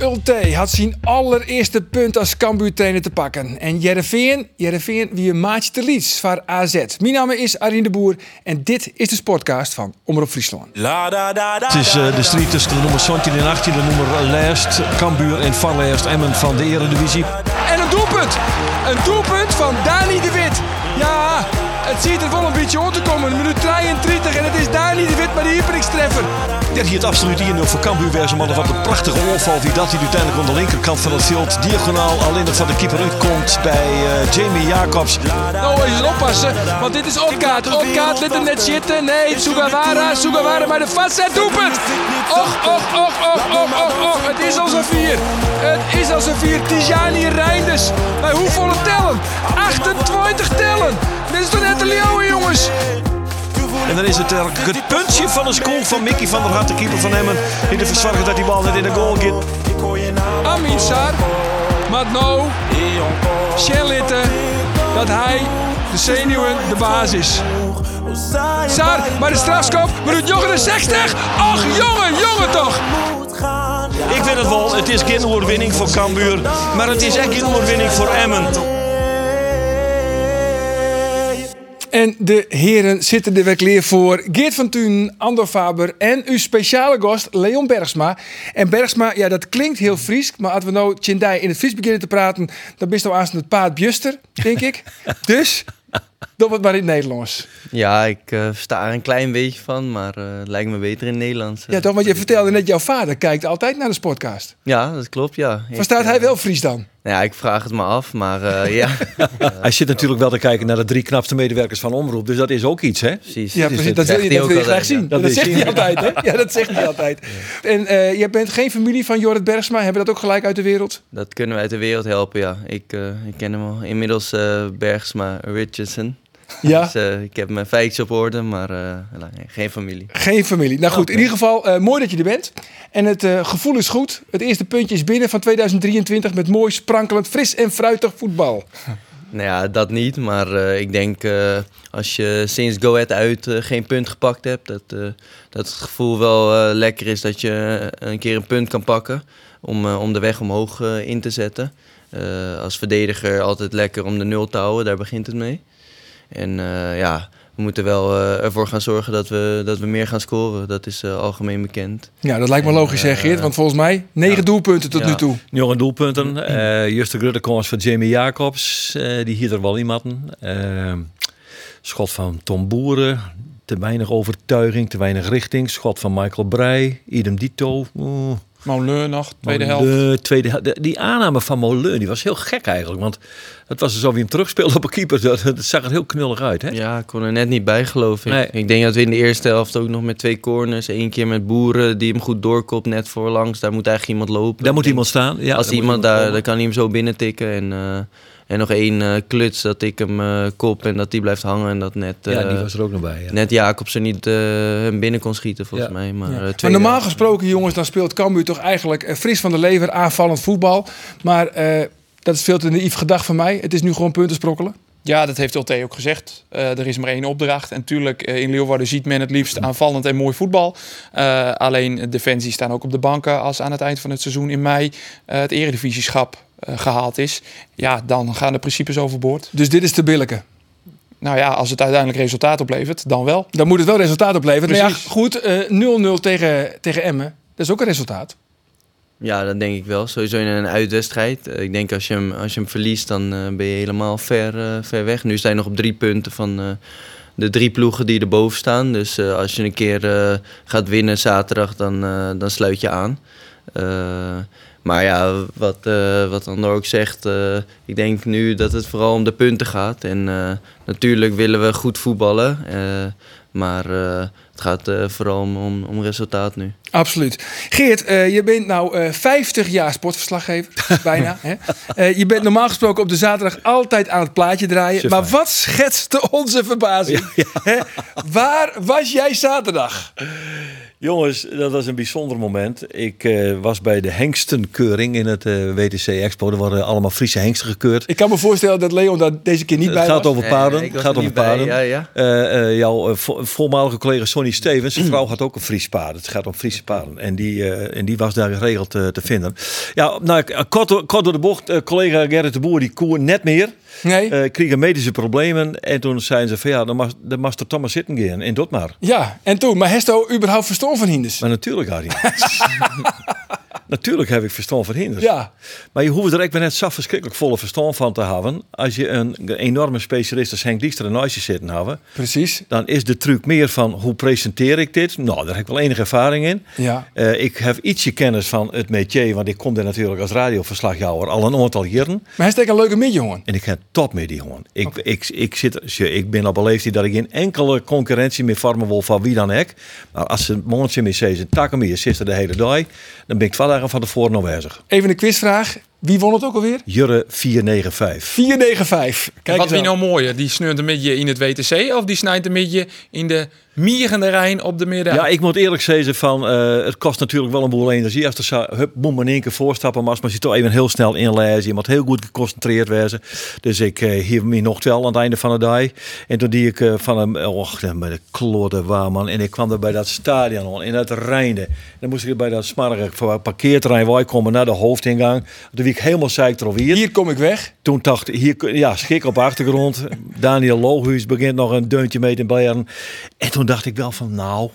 Ulte had zijn allereerste punt als Cambuur-trainer te pakken. En Jereveen, Jereveen wie een maatje te lieds voor AZ. Mijn naam is Arjen de Boer en dit is de sportcast van Omroep Friesland. Het is eh, de strijd tussen de nummer 17 en 18, de nummer Lijst, Cambuur en Van Lijst, Emmen van de Eredivisie. En een doelpunt! Een doelpunt van Dani de Wit. Ja, het ziet er wel een beetje om te komen. Minuut 33 en het is Dani de Wit met de hyperix-treffer. Dit hier het absoluut 1-0 voor Cambuur wezen, maar wat een prachtige onval wie dat hij uiteindelijk aan de linkerkant van het veld diagonaal alleen nog van de keeper uitkomt bij eh, Jamie Jacobs. Nou, eens oppassen, want dit is Otkaart. Otkaart let hem net zitten. Nee, Sugawara, Sugawara, maar de vastzet doelpunt. Och, och, och, och, och, och, och. Het is al zo'n vier. Het is al zo'n vier. Tijani Reinders. Bij hoeveel tellen? 28 tellen. Dit is toch net de Leeuwen, jongens? En dan is het eigenlijk het puntje van een goal van Mickey van der Hart, de keeper van Emmen. Die ervoor zorgt dat die bal net in de goal gaat. Amin Sar. Maar nou, Sherlitten, dat hij de zenuwen de baas is. Sar, maar de strafskop, minuut 69. Ach, jongen, jongen toch. Ik vind het wel, het is geen overwinning voor Cambuur, maar het is echt geen overwinning voor Emmen. En de heren zitten er weer klaar voor. Geert van Thun, Andor Faber en uw speciale gast Leon Bergsma. En Bergsma, ja, dat klinkt heel Fries, maar als we nou Tjendai in het Fries beginnen te praten, dan bist nou aan het paard Bjuster, denk ik. dus, doe het maar in het Nederlands. Ja, ik eh, versta er een klein beetje van, maar eh, het lijkt me beter in het Nederlands. Ja, toch? Want je vertelde net, jouw vader kijkt altijd naar de sportcast. Ja, dat klopt, ja. Verstaat eh, hij wel Fries dan? Ja, ik vraag het me af, maar eh, ja, Hij zit natuurlijk wel te kijken naar de drie knapste medewerkers van Omroep, dus dat is ook iets, hè? precies. Ja, Dus precies. dat Dat wil je, dat wil je graag zien. Dat, Dat zegt is- hij altijd, hè? Ja, dat zegt hij altijd. En eh jij bent geen familie van Jorrit Bergsma. Hebben we dat ook gelijk uit de wereld? Dat kunnen we uit de wereld helpen, ja. Ik, eh, ik ken hem al inmiddels, eh, Bergsma Richardson. Ja. Dus eh, ik heb mijn feitjes op orde, maar eh, geen familie. Geen familie. Nou goed, in ieder geval eh, mooi dat je er bent. En het gevoel is goed. Het eerste puntje is binnen van 2023 met mooi, sprankelend, fris en fruitig voetbal. Nou ja, dat niet, maar ik denk als je sinds Go Ahead uit geen punt gepakt hebt, dat, dat het gevoel wel lekker is dat je een keer een punt kan pakken om, om de weg omhoog in te zetten. Als verdediger altijd lekker om de nul te houden, daar begint het mee. En eh, ja, we moeten wel eh, ervoor gaan zorgen dat we, dat we meer gaan scoren. Dat is eh, algemeen bekend. Ja, dat lijkt me En, logisch, hè, eh, Geert? Want volgens mij negen doelpunten tot Ja. nu toe. Jonge doelpunten. eh Juste Grutte komst van Jamie Jacobs. eh, die hier er wel iemand. Schot van Tom Boeren. Te weinig overtuiging, te weinig richting. Schot van Michael Breij. Idem dito. Oeh. Molen nog, tweede helft. Tweede hel- de- die aanname van Moleun die was heel gek eigenlijk. Want het was alsof hij hem terugspeelde op een keeper. Dat, dat zag er heel knullig uit. Hè? Ja, ik kon er net niet bij geloof ik. Nee. Ik denk dat we in de eerste helft ook nog met twee corners, één keer met boeren die hem goed doorkopt net voorlangs. Daar moet eigenlijk iemand lopen. Daar moet iemand staan. Ja, Als iemand daar, dan kan hij hem zo binnentikken en, eh, en nog één eh, kluts dat ik hem eh, kop en dat die blijft hangen en dat net, ja, die eh, was er ook nog bij. Ja. net Jacobsen niet eh, hem binnen kon schieten volgens Ja. mij. Maar, Ja. Maar tweede normaal gesproken, jongens, dan speelt Cambuur toch eigenlijk fris van de lever, aanvallend voetbal. Maar eh, dat is veel te naïef gedacht van mij. Het is nu gewoon punten sprokkelen. Ja, dat heeft Ulte ook gezegd. Eh, er is maar één opdracht. En natuurlijk, in Leeuwarden ziet men het liefst aanvallend en mooi voetbal. Eh, alleen de Defensie staan ook op de banken als aan het eind van het seizoen in mei het eredivisieschap gehaald is. Ja, dan gaan de principes overboord. Dus dit is te billijke. Nou ja, als het uiteindelijk resultaat oplevert, dan wel. Dan moet het wel resultaat opleveren. Maar ja, Precies. goed, eh, 0-0 tegen, tegen Emmen. Dat is ook een resultaat. Ja, dat denk ik wel. Sowieso in een uitwedstrijd. Eh, Ik denk als je hem, als je hem verliest, dan eh, ben je helemaal ver, eh, ver weg. Nu sta je nog op drie punten van eh, de drie ploegen die erboven staan. Dus eh, als je een keer eh, gaat winnen zaterdag, dan, eh, dan sluit je aan. Maar ja, wat, eh wat Andor ook zegt, eh, ik denk nu dat het vooral om de punten gaat. En eh, natuurlijk willen we goed voetballen. Maar het gaat vooral om, om resultaat nu. Absoluut. Geert, eh, je bent nou eh 50 jaar sportverslaggever, bijna. Hè? Eh, je bent normaal gesproken op de zaterdag altijd aan het plaatje draaien. Chef, Maar wat schetste onze verbazing? Hè? Waar was jij zaterdag? Jongens, dat was een bijzonder moment. Ik eh, was bij de hengstenkeuring in het eh, WTC Expo. Er worden allemaal Friese hengsten gekeurd. Ik kan me voorstellen dat Leon daar deze keer niet Het bij gaat was. over paarden. Nee, gaat er over bij, paarden. Ja, ja. Eh, eh, jouw vo- voormalige collega Sonny Stevens, zijn vrouw had ook een Fries paard. Het gaat om Friese En die, eh, en die was daar geregeld eh, te vinden. Ja, nou, ik- kort, door- kort door de bocht, eh, collega Gerrit de Boer, die koer net meer. Nee? Eh kregen medische problemen. En toen zeiden ze van ja, dan mag, dan mag er toch maar zitten gaan. En dat maar. Ja, en toen? Maar Hesto überhaupt verstand van Hinders? Maar natuurlijk, Harry. natuurlijk heb ik verstand van hinders. Ja, Maar je hoeft er echt net zo verschrikkelijk volle verstand van te hebben. Als je een enorme specialist als Henk Diester naast je zitten hebben, precies. dan is de truc meer van hoe presenteer ik dit? Nou, daar heb ik wel enige ervaring in. Ja. Eh, ik heb ietsje kennis van het métier, want ik kom daar natuurlijk als radioverslagjouwer al een aantal jaren. Maar hij steekt een leuke midje, jongen. En ik heb top met die jongen. Ik, ik, ik, zit, ik ben op een leeftijd dat ik geen enkele concurrentie meer vormen wil van wie dan ook. Maar als ze een mondje meer zeggen, takken meer zitten de hele dag, dan ben ik twee van tevoren aanwezig. Even een quizvraag. Wie won het ook alweer? Jurre 495. 495. Kijk Wat eens wie nou mooier? Die sneurt een beetje in het WTC of die snijdt een beetje in de mierende Rijn op de midden? Ja, ik moet eerlijk zeggen van, eh, het kost natuurlijk wel een boel energie. Als er zo, hup, moet maar in één keer voorstappen, maar als maar je toch even heel snel inlezen. Je moet heel goed geconcentreerd wezen. Dus ik eh hief me nog wel aan het einde van de dag. En toen die ik eh, van hem, och, bij de klodder waar man. En ik kwam er bij dat stadion al, in het Rijnde. Dan moest ik bij dat smarrige parkeerterrein waar ik komen naar de hoofdingang. Toen ik helemaal zeik hier. Hier kom ik weg. Toen dacht ik, hier, ja, schik op achtergrond. Daniel Lohuis begint nog een deuntje mee te baren. En toen dacht ik wel van, nou,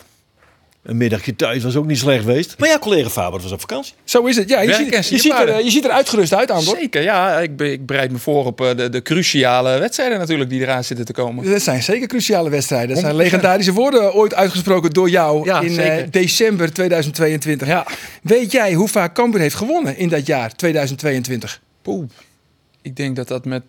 een middagje thuis was ook niet slecht geweest. Maar ja, collega Faber was op vakantie. Zo is het. Ja, je, ziet, je, ziet er, je ziet er uitgerust uit, Andor. Zeker, ja. Ik, be- ik bereid me voor op eh, de, de cruciale wedstrijden natuurlijk die eraan zitten te komen. Dat zijn zeker cruciale wedstrijden. Dat zijn 100%. legendarische woorden ooit uitgesproken door jou Ja, in eh, december 2022. Ja. Weet jij hoe vaak Cambuur heeft gewonnen in dat jaar 2022? Poeh. Ik denk dat dat met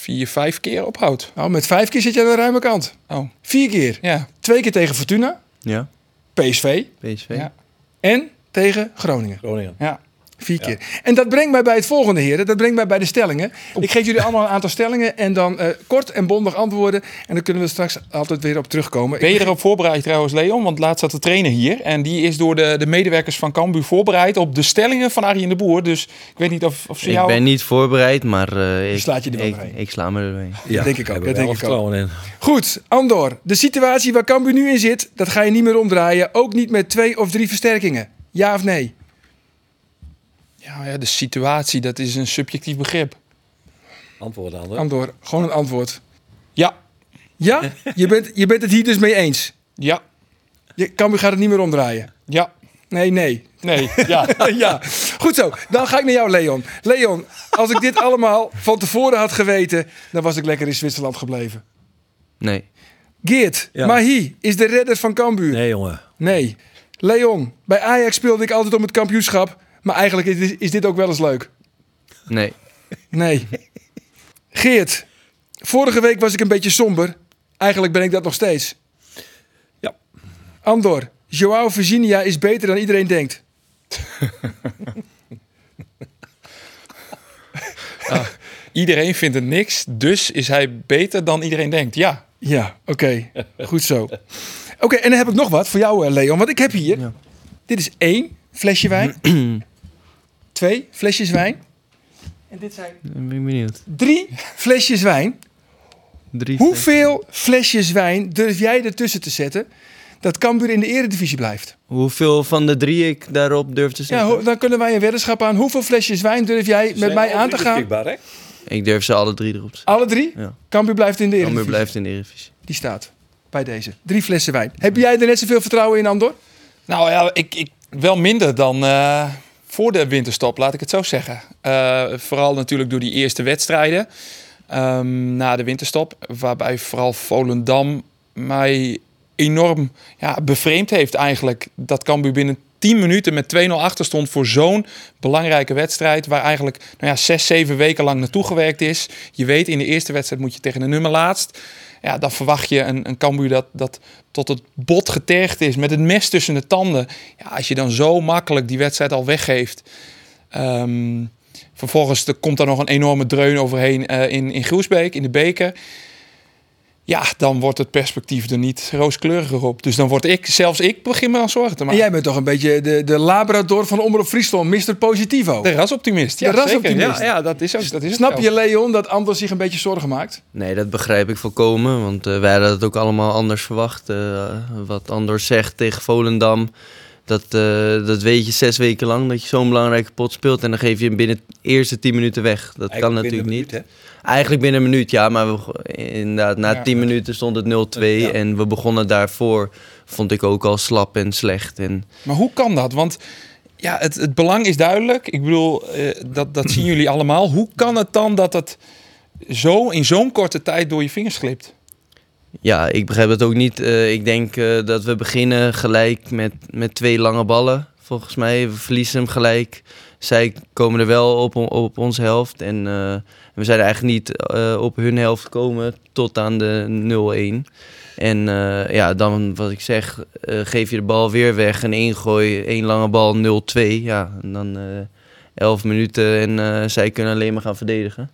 vier, vijf keer ophoudt. Nou, met vijf keer zit je aan de ruime kant. Oh, Vier keer. ja. Twee keer tegen Fortuna, Ja, PSV PSV. Ja. en tegen Groningen. Groningen. ja. Vier keer. En dat brengt mij bij het volgende, heren. Dat brengt mij bij de stellingen. Ik geef jullie allemaal een aantal stellingen en dan eh, kort en bondig antwoorden. En dan kunnen we straks altijd weer op terugkomen. Ben je erop voorbereid trouwens, Leon? Want laatst zat de trainer hier. En die is door de, de medewerkers van Cambuur voorbereid op de stellingen van Arjen de Boer. Dus ik weet niet of, of ze Ik jou... ben niet voorbereid, maar eh, ik, slaat je er wel ik, ik sla me er doorheen. Ja, denk ik ook, dat denk ik in. Goed, Andor. De situatie waar Cambuur nu in zit, dat ga je niet meer omdraaien. Ook niet met twee of drie versterkingen. Ja of nee? Ja, ja, de situatie, dat is een subjectief begrip. Antwoord aan. Andor, gewoon een antwoord. Ja, Ja? Je bent, je bent het hier dus mee eens. ja, Je, Cambuur gaat het niet meer omdraaien. ja, Nee, nee. nee, ja. ja, goed zo. Dan ga ik naar jou, Leon. Leon, als ik dit allemaal van tevoren had geweten, dan was ik lekker in Zwitserland gebleven. Nee, Geert, Ja. Mahi is de redder van Cambuur. Nee, jongen. Nee. Leon, bij Ajax speelde ik altijd om het kampioenschap. Maar eigenlijk is dit, is dit ook wel eens leuk. nee, Nee. Geert, vorige week was ik een beetje somber. Eigenlijk ben ik dat nog steeds. Ja. Andor, Joao Virginia is beter dan iedereen denkt. Iedereen vindt het niks, dus is hij beter dan iedereen denkt. Ja, Ja, oké. Goed zo. Oké, en dan heb ik nog wat voor jou, eh, Leon. Want ik heb hier... Dit is één flesje wijn. twee flesjes wijn. En dit zijn dan ben ik benieuwd. drie flesjes wijn. Drie Hoeveel flesjes wijn durf jij ertussen te zetten... dat Cambuur in de eredivisie blijft? Hoeveel van de drie ik daarop durf te Ja, zetten? ho- dan kunnen wij een weddenschap aan. Hoeveel flesjes wijn durf jij met mij aan te gaan? Hè? Ik durf ze alle drie erop te zetten. Alle drie? Ja. Cambuur blijft in de Cambuur eredivisie. blijft in de Eredivisie. Die staat bij deze. Drie flessen wijn. Heb jij er net zoveel vertrouwen in, Andor? nou ja, ik, ik wel minder dan eh, voor de winterstop, laat ik het zo zeggen. Eh, vooral natuurlijk door die eerste wedstrijden ehm, na de winterstop, waarbij vooral Volendam mij enorm ja, bevreemd heeft eigenlijk. Dat Cambuur binnen 10 minuten met 2-0 achter stond voor zo'n belangrijke wedstrijd. Waar eigenlijk nou ja, 6, 7 weken lang naartoe gewerkt is. Je weet, in de eerste wedstrijd moet je tegen de nummer laatst. Ja, dan verwacht je een, een Cambuur dat, dat tot het bot getergd is met het mes tussen de tanden. Ja, als je dan zo makkelijk die wedstrijd al weggeeft. Ehm, vervolgens er komt er nog een enorme dreun overheen eh, in, in Groesbeek, in de beker. Ja, dan wordt het perspectief er niet rooskleuriger op. Dus dan word ik, zelfs ik, begin me aan zorgen te En maken. jij bent toch een beetje de, de labrador van Omroep Friesland, Mr. Positivo. De rasoptimist. Ja, De rasoptimist. zeker. Ja, ja, dat is ook. Dat is Snap je. Leon, dat Anders zich een beetje zorgen maakt? Nee, dat begrijp ik volkomen. Want eh, wij hadden het ook allemaal anders verwacht. Eh, wat Andor zegt tegen Volendam. Dat, eh, dat weet je zes weken lang dat je zo'n belangrijke pot speelt. En dan geef je hem binnen de eerste tien minuten weg. Dat kan natuurlijk niet. Eigenlijk binnen een minuut, ja. Maar we, inderdaad, na Ja. tien minuten stond het 0-2. Ja. En we begonnen daarvoor, vond ik ook al slap en slecht. En Maar hoe kan dat? Want ja, het, het belang is duidelijk. Ik bedoel, eh, dat, dat zien jullie allemaal. Hoe kan het dan dat het zo in zo'n korte tijd door je vingers glipt? Ja, ik begrijp het ook niet. Eh, ik denk eh, dat we beginnen gelijk met, met twee lange ballen. Volgens mij, we verliezen hem gelijk. Zij komen er wel op, op onze helft. En eh, we zijn eigenlijk niet op hun helft gekomen tot aan de 0-1. En ja, dan wat ik zeg, geef je de bal weer weg. Een ingooi, één lange bal, 0-2. Ja, en dan 11 minuten en zij kunnen alleen maar gaan verdedigen.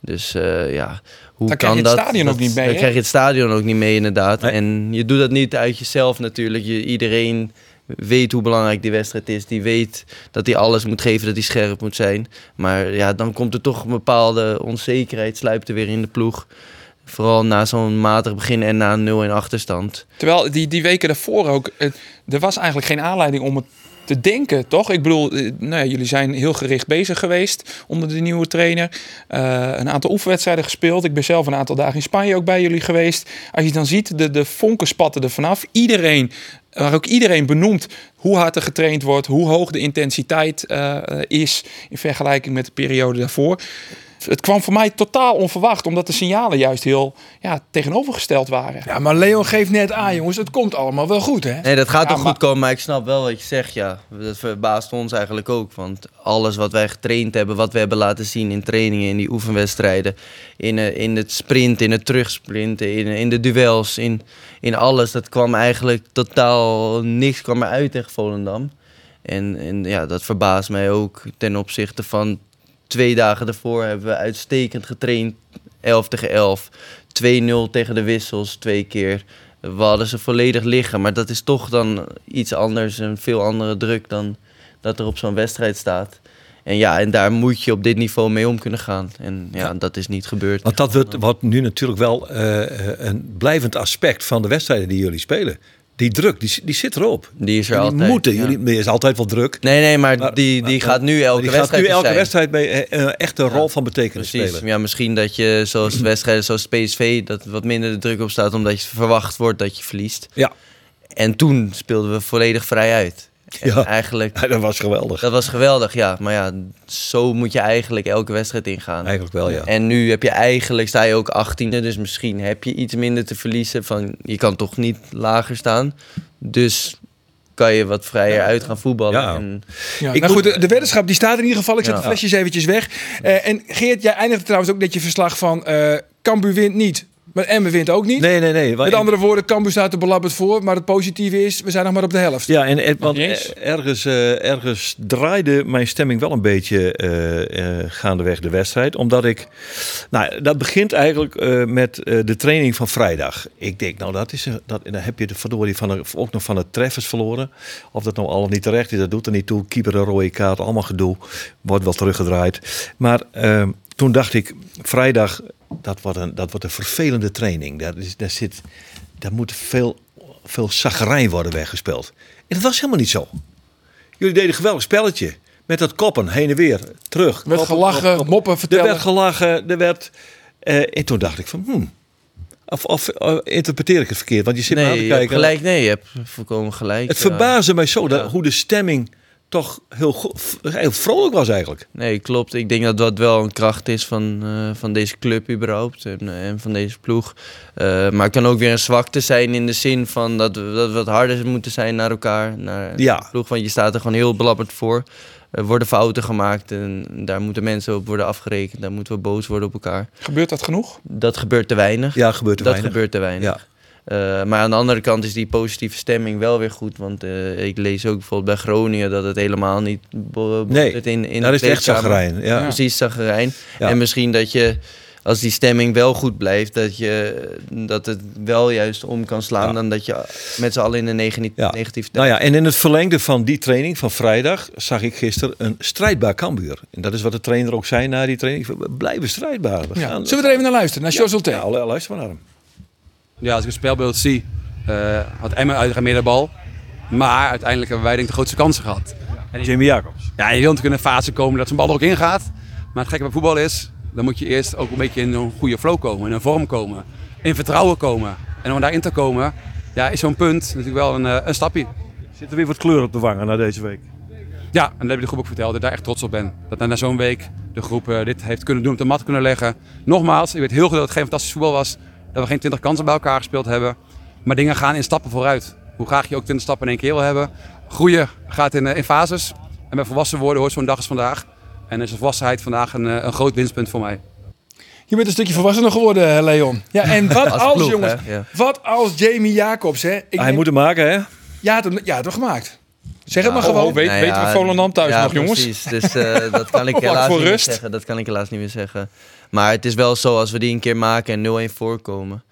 Dus eh, ja, hoe Dan kan krijg je het dat? stadion Dat- ook niet mee, Dan hè? krijg je het stadion ook niet mee, inderdaad. Nee. En je doet dat niet uit jezelf natuurlijk. Je, iedereen weet hoe belangrijk die wedstrijd is. Die weet dat hij alles moet geven, dat hij scherp moet zijn. Maar ja, dan komt er toch een bepaalde onzekerheid, sluipt er weer in de ploeg. Vooral na zo'n matig begin en na een 0 in achterstand. Terwijl die, die weken daarvoor ook, eh, er was eigenlijk geen aanleiding om het te denken, toch? Ik bedoel, eh, nou ja, jullie zijn heel gericht bezig geweest onder de nieuwe trainer. Eh, een aantal oefenwedstrijden gespeeld. Ik ben zelf een aantal dagen in Spanje ook bij jullie geweest. Als je dan ziet, de, de vonken spatten er vanaf. Iedereen, waar ook iedereen benoemt hoe hard er getraind wordt, hoe hoog de intensiteit eh, is in vergelijking met de periode daarvoor. Het kwam voor mij totaal onverwacht, omdat de signalen juist heel ja, tegenovergesteld waren. Ja, maar Leon geeft net aan, jongens. Het komt allemaal wel goed, hè? Nee, dat gaat Ja, toch maar- goed komen, maar ik snap wel wat je zegt, ja. Dat verbaast ons eigenlijk ook, want alles wat wij getraind hebben, wat we hebben laten zien in trainingen, in die oefenwedstrijden, in, eh, in het sprint, in het terugsprinten, in, in de duels, in, in alles, dat kwam eigenlijk totaal, niks kwam eruit tegen Volendam. En, en ja, dat verbaast mij ook ten opzichte van twee dagen daarvoor hebben we uitstekend getraind, 11 tegen 11, 2-0 tegen de wissels twee keer. We hadden ze volledig liggen, maar dat is toch dan iets anders, een veel andere druk dan dat er op zo'n wedstrijd staat. En ja, en daar moet je op dit niveau mee om kunnen gaan. En ja, dat is niet gebeurd. Want dat wordt, wordt nu natuurlijk wel eh, een blijvend aspect van de wedstrijden die jullie spelen. Die druk, die, die zit erop. Die is er Jullie altijd. moeten, ja. jullie, er is altijd wel druk. Nee, nee, maar, Maar- die, die maar- gaat nu elke die gaat wedstrijd nu elke zijn. wedstrijd mee eh, eh, echt een rol van betekenis Precies. spelen. Ja, misschien dat je zoals wedstrijden zoals PSV dat wat minder de druk op staat omdat je verwacht wordt dat je verliest. Ja. En toen speelden we volledig vrij uit. En Ja. eigenlijk Ja, dat was geweldig. dat was geweldig, ja. Maar ja, zo moet je eigenlijk elke wedstrijd ingaan. Eigenlijk wel, ja. En nu heb je eigenlijk, sta je ook 18e, dus misschien heb je iets minder te verliezen. Van, je kan toch niet lager staan. Dus kan je wat vrijer uit gaan voetballen. Ja. En, Ja, Ik nou moet- goed, de, de weddenschap die staat in ieder geval. Ik zet Ja. de flesjes eventjes weg. Eh, en Geert, jij eindigde trouwens ook net je verslag van... eh Cambuur wint niet, maar Emmen wint ook niet. Nee, nee, nee. Met andere woorden, Cambuur staat er belabberd voor. Maar het positieve is, we zijn nog maar op de helft. Ja, en, en- want eh, ergens, eh, ergens draaide mijn stemming wel een beetje eh, eh, gaandeweg de wedstrijd. Omdat ik... Nou, dat begint eigenlijk eh, met eh, de training van vrijdag. Ik denk, nou, dat is, dat, en dan heb je de verdorie van de, ook nog van de treffers verloren. Of dat nou al of niet terecht is, dat doet er niet toe. Keeper een rode kaart, allemaal gedoe. Wordt wel teruggedraaid. Maar ehm, toen dacht ik, vrijdag, dat wordt een, dat wordt een vervelende training. Daar, is, daar, zit, daar moet veel, veel zagrijn worden weggespeeld. En dat was helemaal niet zo. Jullie deden een geweldig spelletje. Met dat koppen, heen en weer, terug. Er werd Koppen, gelachen, koppen, koppen. moppen Er vertellen. werd gelachen, er werd... eh, en toen dacht ik van, hmm, of, of interpreteer ik het verkeerd? Want je zit me aan nee, te je hebt kijken. gelijk. Nee, je hebt volkomen gelijk. Het ja. verbaasde mij zo dat, Ja. hoe de stemming toch heel, heel vrolijk was eigenlijk. Nee, klopt. Ik denk dat dat wel een kracht is van, eh, van deze club überhaupt en, eh, en van deze ploeg. Eh, maar het kan ook weer een zwakte zijn in de zin van dat we, dat we wat harder moeten zijn naar elkaar. Naar Ja. de ploeg, want je staat er gewoon heel belabberd voor. Er worden fouten gemaakt en daar moeten mensen op worden afgerekend. Daar moeten we boos worden op elkaar. Gebeurt dat genoeg? Dat gebeurt te weinig. Ja, gebeurt er dat weinig. gebeurt te weinig. Ja. Eh, maar aan de andere kant is die positieve stemming wel weer goed. Want eh, ik lees ook bijvoorbeeld bij Groningen dat het helemaal niet Nee, in, in Daar de is het echt zagrijn. Ja. Precies, zagrijn. Ja. En misschien dat je, als die stemming wel goed blijft, dat, je, dat het wel juist om kan slaan Ja. dan dat je met z'n allen in een negatief Ja. negatieve Nou ja, en in het verlengde van die training van vrijdag zag ik gisteren een strijdbaar Cambuur. En dat is wat de trainer ook zei na die training. We blijven strijdbaar. We Ja. gaan- Zullen we er even naar luisteren? Naar Jos? Ja, luister maar naar hem. Ja, als ik het spelbeeld zie, eh, had Emmen uiteraard meer de bal. Maar uiteindelijk hebben wij denk ik de grootste kansen gehad. En je, Jamie Jacobs. ja, je wil natuurlijk in een fase komen dat zo'n bal er ook in gaat. Maar het gekke bij voetbal is, dan moet je eerst ook een beetje in een goede flow komen. In een vorm komen. In vertrouwen komen. En om daarin te komen, ja, is zo'n punt natuurlijk wel een, eh, een stapje. Zit er weer wat kleur op de wangen na deze week? Ja, en dat heb ik de groep ook verteld, dat ik daar echt trots op ben. Dat na zo'n week de groep eh, dit heeft kunnen doen, op de mat kunnen leggen. Nogmaals, ik weet heel goed dat het geen fantastisch voetbal was. Dat we geen 20 kansen bij elkaar gespeeld hebben. Maar dingen gaan in stappen vooruit. Hoe graag je ook 20 stappen in één keer wil hebben. Groeien gaat in, eh, in fases. En bij volwassen worden hoort zo'n dag als vandaag. En is de volwassenheid vandaag een, eh, een groot winstpunt voor mij. Je bent een stukje volwassener geworden, eh, Leon. Ja, en wat als, Als ploeg, jongens, hè? Ja. wat als Jamie Jacobs, hè? Ik Hij denk- moet hem maken, hè? ja, het, ja, het gemaakt. Zeg het maar gewoon. oh, weet, Nou weten ja, we Volendam thuis ja, nog, jongens? Precies, dus eh, dat kan ik helaas niet meer zeggen. Dat kan ik helaas niet meer zeggen. Maar het is wel zo, als we die een keer maken en 0-1 voorkomen,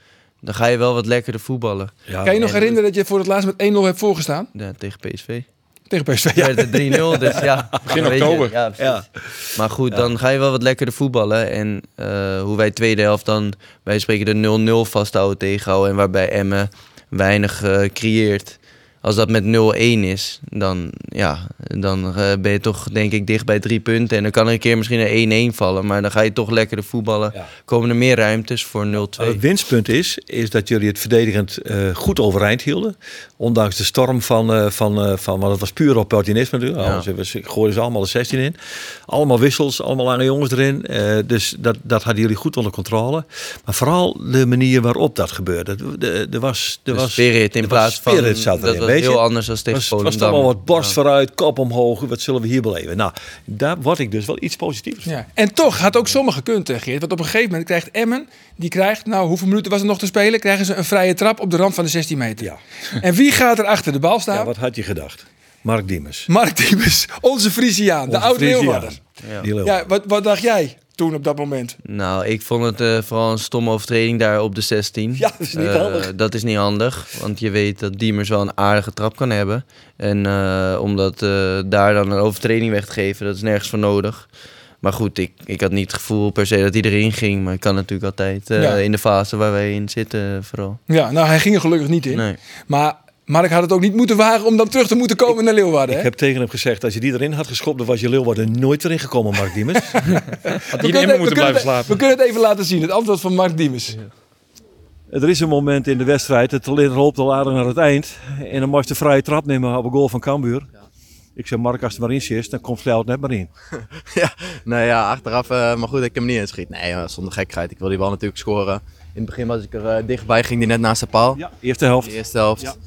dan ga je wel wat lekkerder voetballen. Ja. Kan je nog en- herinneren dat je voor het laatst met 1-0 hebt voorgestaan? Ja, tegen PSV. Tegen PSV. Ja. werd het 3-0, dus ja. Begin je, oktober. Ja, precies. Ja. Maar goed, dan ga je wel wat lekkerder voetballen. En eh, hoe wij tweede helft dan, wij spreken de 0-0 vasthouden tegenhouden. En waarbij Emmen weinig eh, creëert. Als dat met 0-1 is, dan, ja, dan eh, ben je toch denk ik dicht bij drie punten. En dan kan er een keer misschien een 1-1 vallen. Maar dan ga je toch lekkerder voetballen. Ja. Komen er meer ruimtes voor 0-2. Het winstpunt is, is dat jullie het verdedigend eh, goed overeind hielden. Ondanks de storm van, eh, van, eh, van want het was puur opportunisme natuurlijk. Ja. Hebben ze- gooiden ze allemaal de 16 in. Allemaal wissels, allemaal lange jongens erin. Eh, dus dat, dat hadden jullie goed onder controle. Maar vooral de manier waarop dat gebeurde. De, de, er was, er De was, spirit in plaats van, spirit zat dat erin, was weet je? heel anders dan tegen was, was Volendam. allemaal wat borst Ja. vooruit, kop omhoog. Wat zullen we hier beleven? Nou, daar word ik dus wel iets positiefs. Ja. En toch had ook sommigen gekund, eh, Geert. Want op een gegeven moment krijgt Emmen, die krijgt, nou hoeveel minuten was er nog te spelen? Krijgen ze een vrije trap op de rand van de 16 meter. Ja. En wie gaat er achter de bal staan? Ja, wat had je gedacht? Mark Diemers. Mark Diemers, onze Frisiaan, de oude. Leeuwarder. Ja. Wat, wat dacht jij toen op dat moment? Nou, ik vond het eh, vooral een stomme overtreding daar op de 16. Ja, dat is niet Eh, handig. Dat is niet handig, want je weet dat Diemers wel een aardige trap kan hebben. En eh, om dat, eh, daar dan een overtreding weg te geven, dat is nergens voor nodig. Maar goed, ik, ik had niet het gevoel per se dat hij erin ging. Maar ik kan natuurlijk altijd eh, Ja. in de fase waar wij in zitten vooral. Ja, nou hij ging er gelukkig niet in. Nee. Maar Mark had het ook niet moeten wagen om dan terug te moeten komen naar Leeuwarden. Ik hè? heb tegen hem gezegd, als je die erin had geschopt, dan was je Leeuwarden nooit erin gekomen, Mark Diemers. We Die in kunnen- we moeten blijven het- slapen. We kunnen het even laten zien, het antwoord van Mark Diemers. Er is een moment in de wedstrijd, het loopt al aardig naar het eind. En dan moest de vrije trap nemen op een goal van Cambuur. Ik zei, Mark, als het maar in zit, dan komt Vleelt net maar in. ja, nou ja, achteraf, eh, maar goed, ik heb hem niet inschiet. Nee, eh, zonder gekheid. Ik wil die bal natuurlijk scoren. In het begin was ik er eh, dichtbij, ging die net naast de paal. Ja, eerste helft. De eerste helft.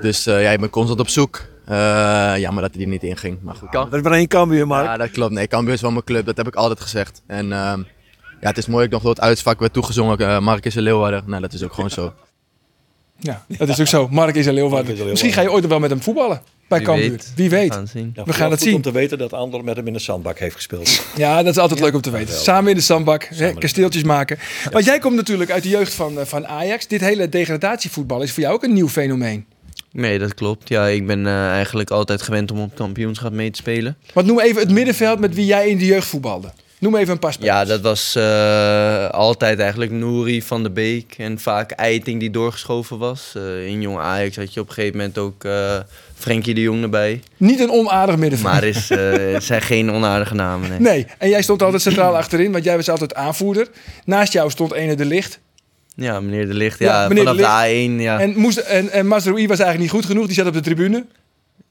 Dus eh, ja, ik ben constant op zoek. Eh jammer dat hij er niet in ging. Maar goed. Er is maar één Cambuur, Mark. Ja, dat klopt. Nee, Cambuur is wel mijn club. Dat heb ik altijd gezegd. En ehm, ja, het is mooi dat ik nog door het uitsvak werd toegezongen. Mark is een Leeuwarder. Nou, dat is ook gewoon zo. Ja, dat is ook zo. Mark is een Leeuwarden. Misschien ga je ooit nog wel met hem voetballen bij Wie Cambuur. weet. Wie weet. We gaan zien. Ja, We gaan het zien. om te weten dat Ander met hem in de zandbak heeft gespeeld. Ja, dat is altijd leuk om te weten. Samen in de zandbak, hè, kasteeltjes maken. Want jij komt natuurlijk uit de jeugd van, eh, van Ajax. Dit hele degradatievoetbal is voor jou ook een nieuw fenomeen. Nee, dat klopt. Ja, ik ben eh, eigenlijk altijd gewend om op kampioenschap mee te spelen. Want noem even het middenveld met wie jij in de jeugd voetbalde. Noem even een paar spelers. Ja, dat was eh, altijd eigenlijk Nouri van de Beek en vaak Eiting die doorgeschoven was. Eh, in Jong Ajax had je op een gegeven moment ook eh Frenkie de Jong erbij. Niet een onaardig middenveld. Maar is, het zijn geen onaardige namen. Nee. Nee, en jij stond altijd centraal achterin, want jij was altijd aanvoerder. Naast jou stond ene de licht. Ja, meneer de Licht. Ja, Ja, meneer De vanaf de A1. Ja. En, moest, en, en was eigenlijk niet goed genoeg, die zat op de tribune.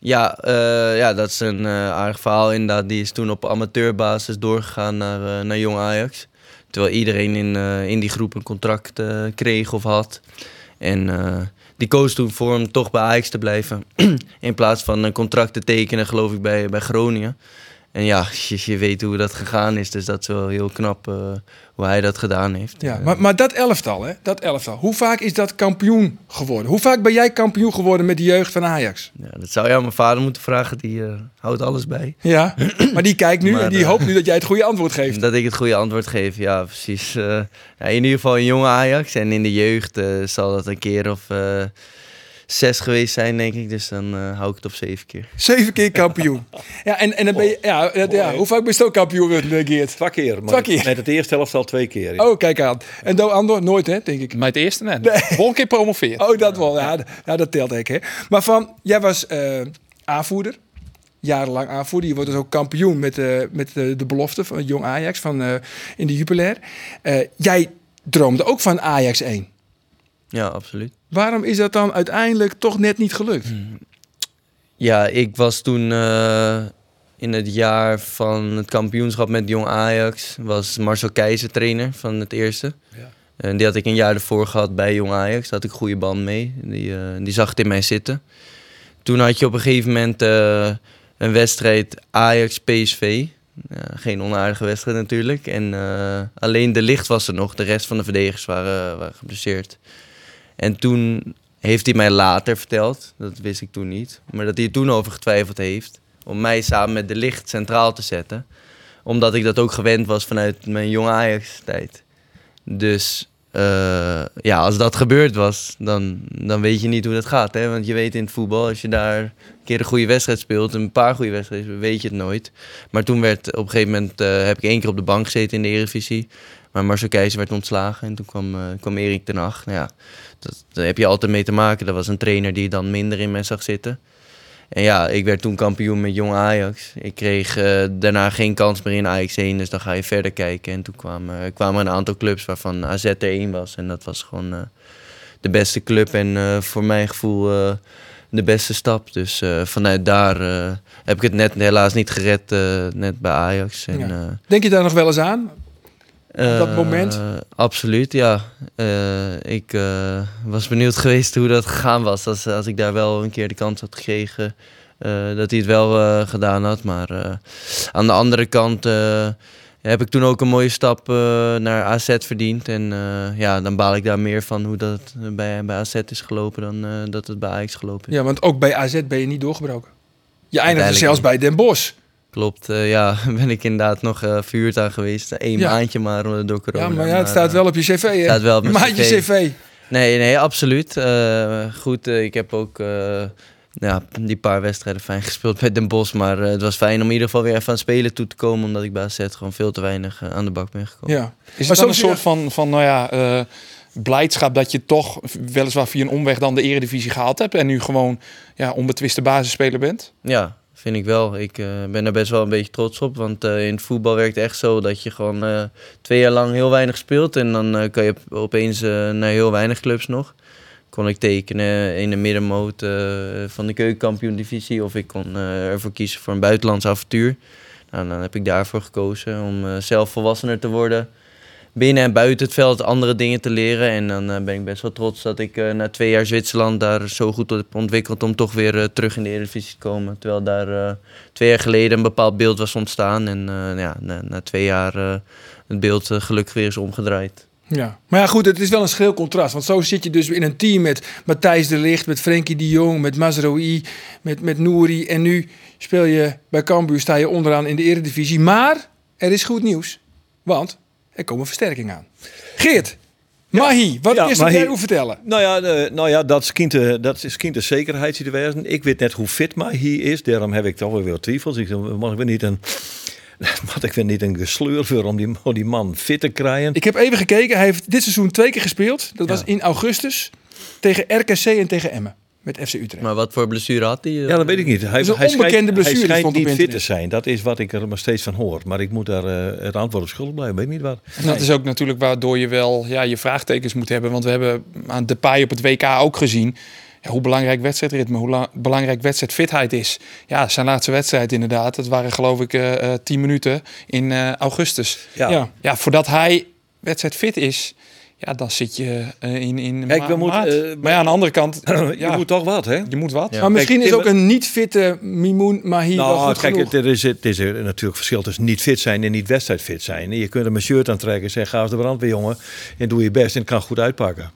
Ja, eh, ja, dat is een eh, aardig verhaal inderdaad. Die is toen op amateurbasis doorgegaan naar, eh, naar Jong Ajax. Terwijl iedereen in, in die groep een contract kreeg of had. En die koos toen voor om toch bij Ajax te blijven. in plaats van een contract te tekenen, geloof ik, bij, bij Groningen. En ja, je, je weet hoe dat gegaan is. Dus dat is wel heel knap eh, hoe hij dat gedaan heeft. Ja, Eh, maar, maar dat elftal, hè? Dat elftal. Hoe vaak is dat kampioen geworden? Hoe vaak ben jij kampioen geworden met de jeugd van Ajax? ja, dat zou je aan mijn vader moeten vragen. Die eh, houdt alles bij. Ja, maar die kijkt nu Maar, en die hoopt nu dat jij het goede antwoord geeft. Dat ik het goede antwoord geef, ja, precies. Ja, in ieder geval een jonge Ajax. En in de jeugd zal dat een keer of zes geweest zijn, denk ik. Dus dan eh, hou ik het op zeven keer. Zeven keer kampioen. Ja, en, en dan ben je, ja, dat- ja, hoe vaak ben je ook kampioen geworden, Geert? Twee keer. Maar Twee keer. Met het eerste helft al twee keer. ja. Oh, kijk aan. En Do Andor nooit, hè, denk ik. Met het eerste, nee. Volgende keer promoveert. Oh, dat wel. Ja, ja dat telt ik, hè. Maar van, jij was eh, aanvoerder. Jarenlang aanvoerder. Je wordt dus ook kampioen met, eh, met de, de belofte van Jong Ajax van, eh, in de Jupiler. Eh, jij droomde ook van Ajax 1. Ja, absoluut. Waarom is dat dan uiteindelijk toch net niet gelukt? Ja, ik was toen eh, in het jaar van het kampioenschap met Jong Ajax. Was Marcel Keizer trainer van het eerste. En die had ik een jaar ervoor gehad bij Jong Ajax. Daar had ik een goede band mee. Die, eh, die zag het in mij zitten. Toen had je op een gegeven moment eh, een wedstrijd Ajax-PSV. Ja, geen onaardige wedstrijd natuurlijk. En alleen de licht was er nog. De rest van de verdedigers waren, waren geblesseerd. En toen heeft hij mij later verteld, dat wist ik toen niet, maar dat hij er toen over getwijfeld heeft om mij samen met de licht centraal te zetten. Omdat ik dat ook gewend was vanuit mijn jonge Ajax-tijd. Dus eh, ja, als dat gebeurd was, dan, dan weet je niet hoe dat gaat. Hè? Want je weet in het voetbal, als je daar een keer een goede wedstrijd speelt, een paar goede wedstrijden, weet je het nooit. Maar toen werd op een gegeven moment, eh, heb ik één keer op de bank gezeten in de Eredivisie. Maar Marcel Keizer werd ontslagen en toen kwam, eh, kwam Erik ten Hag. Nou ja, dat, daar heb je altijd mee te maken. Dat was een trainer die dan minder in mij zag zitten. En ja, ik werd toen kampioen met jong Ajax. Ik kreeg eh, daarna geen kans meer in Ajax 1, dus dan ga je verder kijken. En toen kwamen, kwamen een aantal clubs waarvan AZ er één was. En dat was gewoon eh, de beste club en eh, voor mijn gevoel de beste stap. Dus vanuit daar heb ik het net helaas niet gered, net bij Ajax. En, Ja. Denk je daar nog wel eens aan? Dat eh, moment? absoluut, ja. Eh, ik eh, was benieuwd geweest hoe dat gegaan was. Als, als ik daar wel een keer de kans had gekregen. dat hij het wel gedaan had. Maar aan de andere kant heb ik toen ook een mooie stap naar AZ verdiend. En ja, dan baal ik daar meer van hoe dat bij, bij AZ is gelopen dan dat het bij Ajax gelopen is. Ja, want ook bij AZ ben je niet doorgebroken. Je eindigde zelfs bij Den Bosch. Klopt, eh, ja, ben ik inderdaad nog eh verhuurd aan geweest. Eén Ja. maandje maar eh, door corona. Ja, maar ja, het staat eh, wel op je cv, hè? staat wel op mijn Maatje cv. cv. Nee, nee, absoluut. Eh, goed, eh, ik heb ook eh, ja, die paar wedstrijden fijn gespeeld bij Den Bosch. Maar eh, het was fijn om in ieder geval weer even aan het spelen toe te komen. Omdat ik bij AZ gewoon veel te weinig eh, aan de bak ben gekomen. Ja. Is het dan een soort van, van nou ja, eh, blijdschap dat je toch weliswaar via een omweg dan de eredivisie gehaald hebt en nu gewoon ja, onbetwiste basisspeler bent? Ja, vind ik wel. Ik eh, ben er best wel een beetje trots op. Want eh, in het voetbal werkt het echt zo dat je gewoon eh, twee jaar lang heel weinig speelt. En dan kan je op- opeens naar heel weinig clubs nog. Kon ik tekenen in de middenmoot van de keukenkampioen divisie. Of ik kon ervoor kiezen voor een buitenlands avontuur. Nou, dan heb ik daarvoor gekozen om zelf volwassener te worden. Binnen en buiten het veld andere dingen te leren. En dan eh, ben ik best wel trots dat ik eh, na twee jaar Zwitserland daar zo goed heb ontwikkeld om toch weer eh, terug in de Eredivisie te komen. Terwijl daar twee jaar geleden een bepaald beeld was ontstaan. En ja, na, na twee jaar het beeld gelukkig weer is omgedraaid. Ja. Maar ja, goed, het is wel een schil contrast. Want zo zit je dus in een team met Matthijs de Ligt, met Frenkie de Jong, met Mazraoui, met, met Nouri. En nu speel je bij Cambuur, sta je onderaan in de eredivisie. Maar er is goed nieuws. Want er komen versterkingen aan. Geert, Mahi, wat Ja, is er hoe vertellen? Nou ja, nou ja dat is kind de, dat is kind de zekerheid er wezen. Ik weet net hoe fit Mahi is. Daarom heb ik toch wel weer twijfels. Ik zeg, mag ik weer niet een... Mag ik weer niet een gesleur voor om die, om die man fit te krijgen? Ik heb even gekeken. Hij heeft dit seizoen twee keer gespeeld. Dat was in augustus tegen RKC en tegen Emmen. Met FC Utrecht. Maar wat voor blessure had hij? Ja, dat weet ik niet. Hij, is hij onbekende schijnt, blessure, Hij schijnt niet fit te zijn. Dat is wat ik er maar steeds van hoor. Maar ik moet daar eh, het antwoord op schuldig blijven. Weet niet wat. En dat is ook natuurlijk waardoor je wel ja, je vraagtekens moet hebben. Want we hebben aan Depay op het WK ook gezien. ja, hoe belangrijk wedstrijdritme, hoe la- belangrijk wedstrijdfitheid is. Ja, zijn laatste wedstrijd inderdaad. Dat waren geloof ik eh eh, 10 minuten in eh, augustus. Ja. Ja. ja, voordat hij wedstrijdfit is, ja, dan zit je eh, in, in Kijk, we moeten, eh, maar ja, aan de andere kant, Je ja, moet toch wat, hè? je moet wat. Ja. Maar misschien Kijk, is ook een niet fitte Mimoun Mahi wel Nou, goed kijk, genoeg. het, er is, het is er natuurlijk verschil tussen niet fit zijn en niet wedstrijdfit zijn. Je kunt er een shirt aantrekken en zeggen, ga eens de brandweer, jongen. En doe je best en het kan goed uitpakken.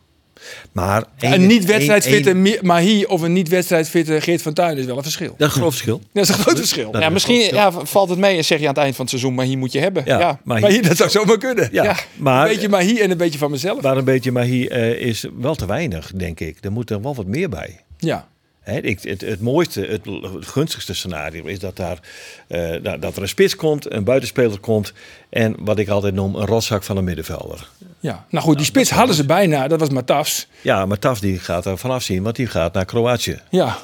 Maar een niet wedstrijdfitte één- Mi- Mahi of een niet wedstrijdfitte Geert van Tuin is wel een verschil. Dat is een groot verschil. Dat is een groot verschil. Ja, is misschien ja, valt het mee en zeg je aan het eind van het seizoen, maar hier moet je hebben. Ja, Ja, hier, dat zou zomaar kunnen. ja, Ja. maar, Een beetje Mahi en een beetje van mezelf. maar een beetje maar hier eh, is wel te weinig, denk ik. Er moet er wel wat meer bij. Ja. Ik, het, het mooiste, het, het gunstigste scenario is dat, daar, eh, dat, dat er een spits komt, een buitenspeler komt en wat ik altijd noem een rotzak van een middenvelder. ja. Nou goed, die spits hadden ze bijna. Dat was Matafs. Ja, maar Taf die gaat er vanaf zien, want die gaat naar Kroatië. Ja.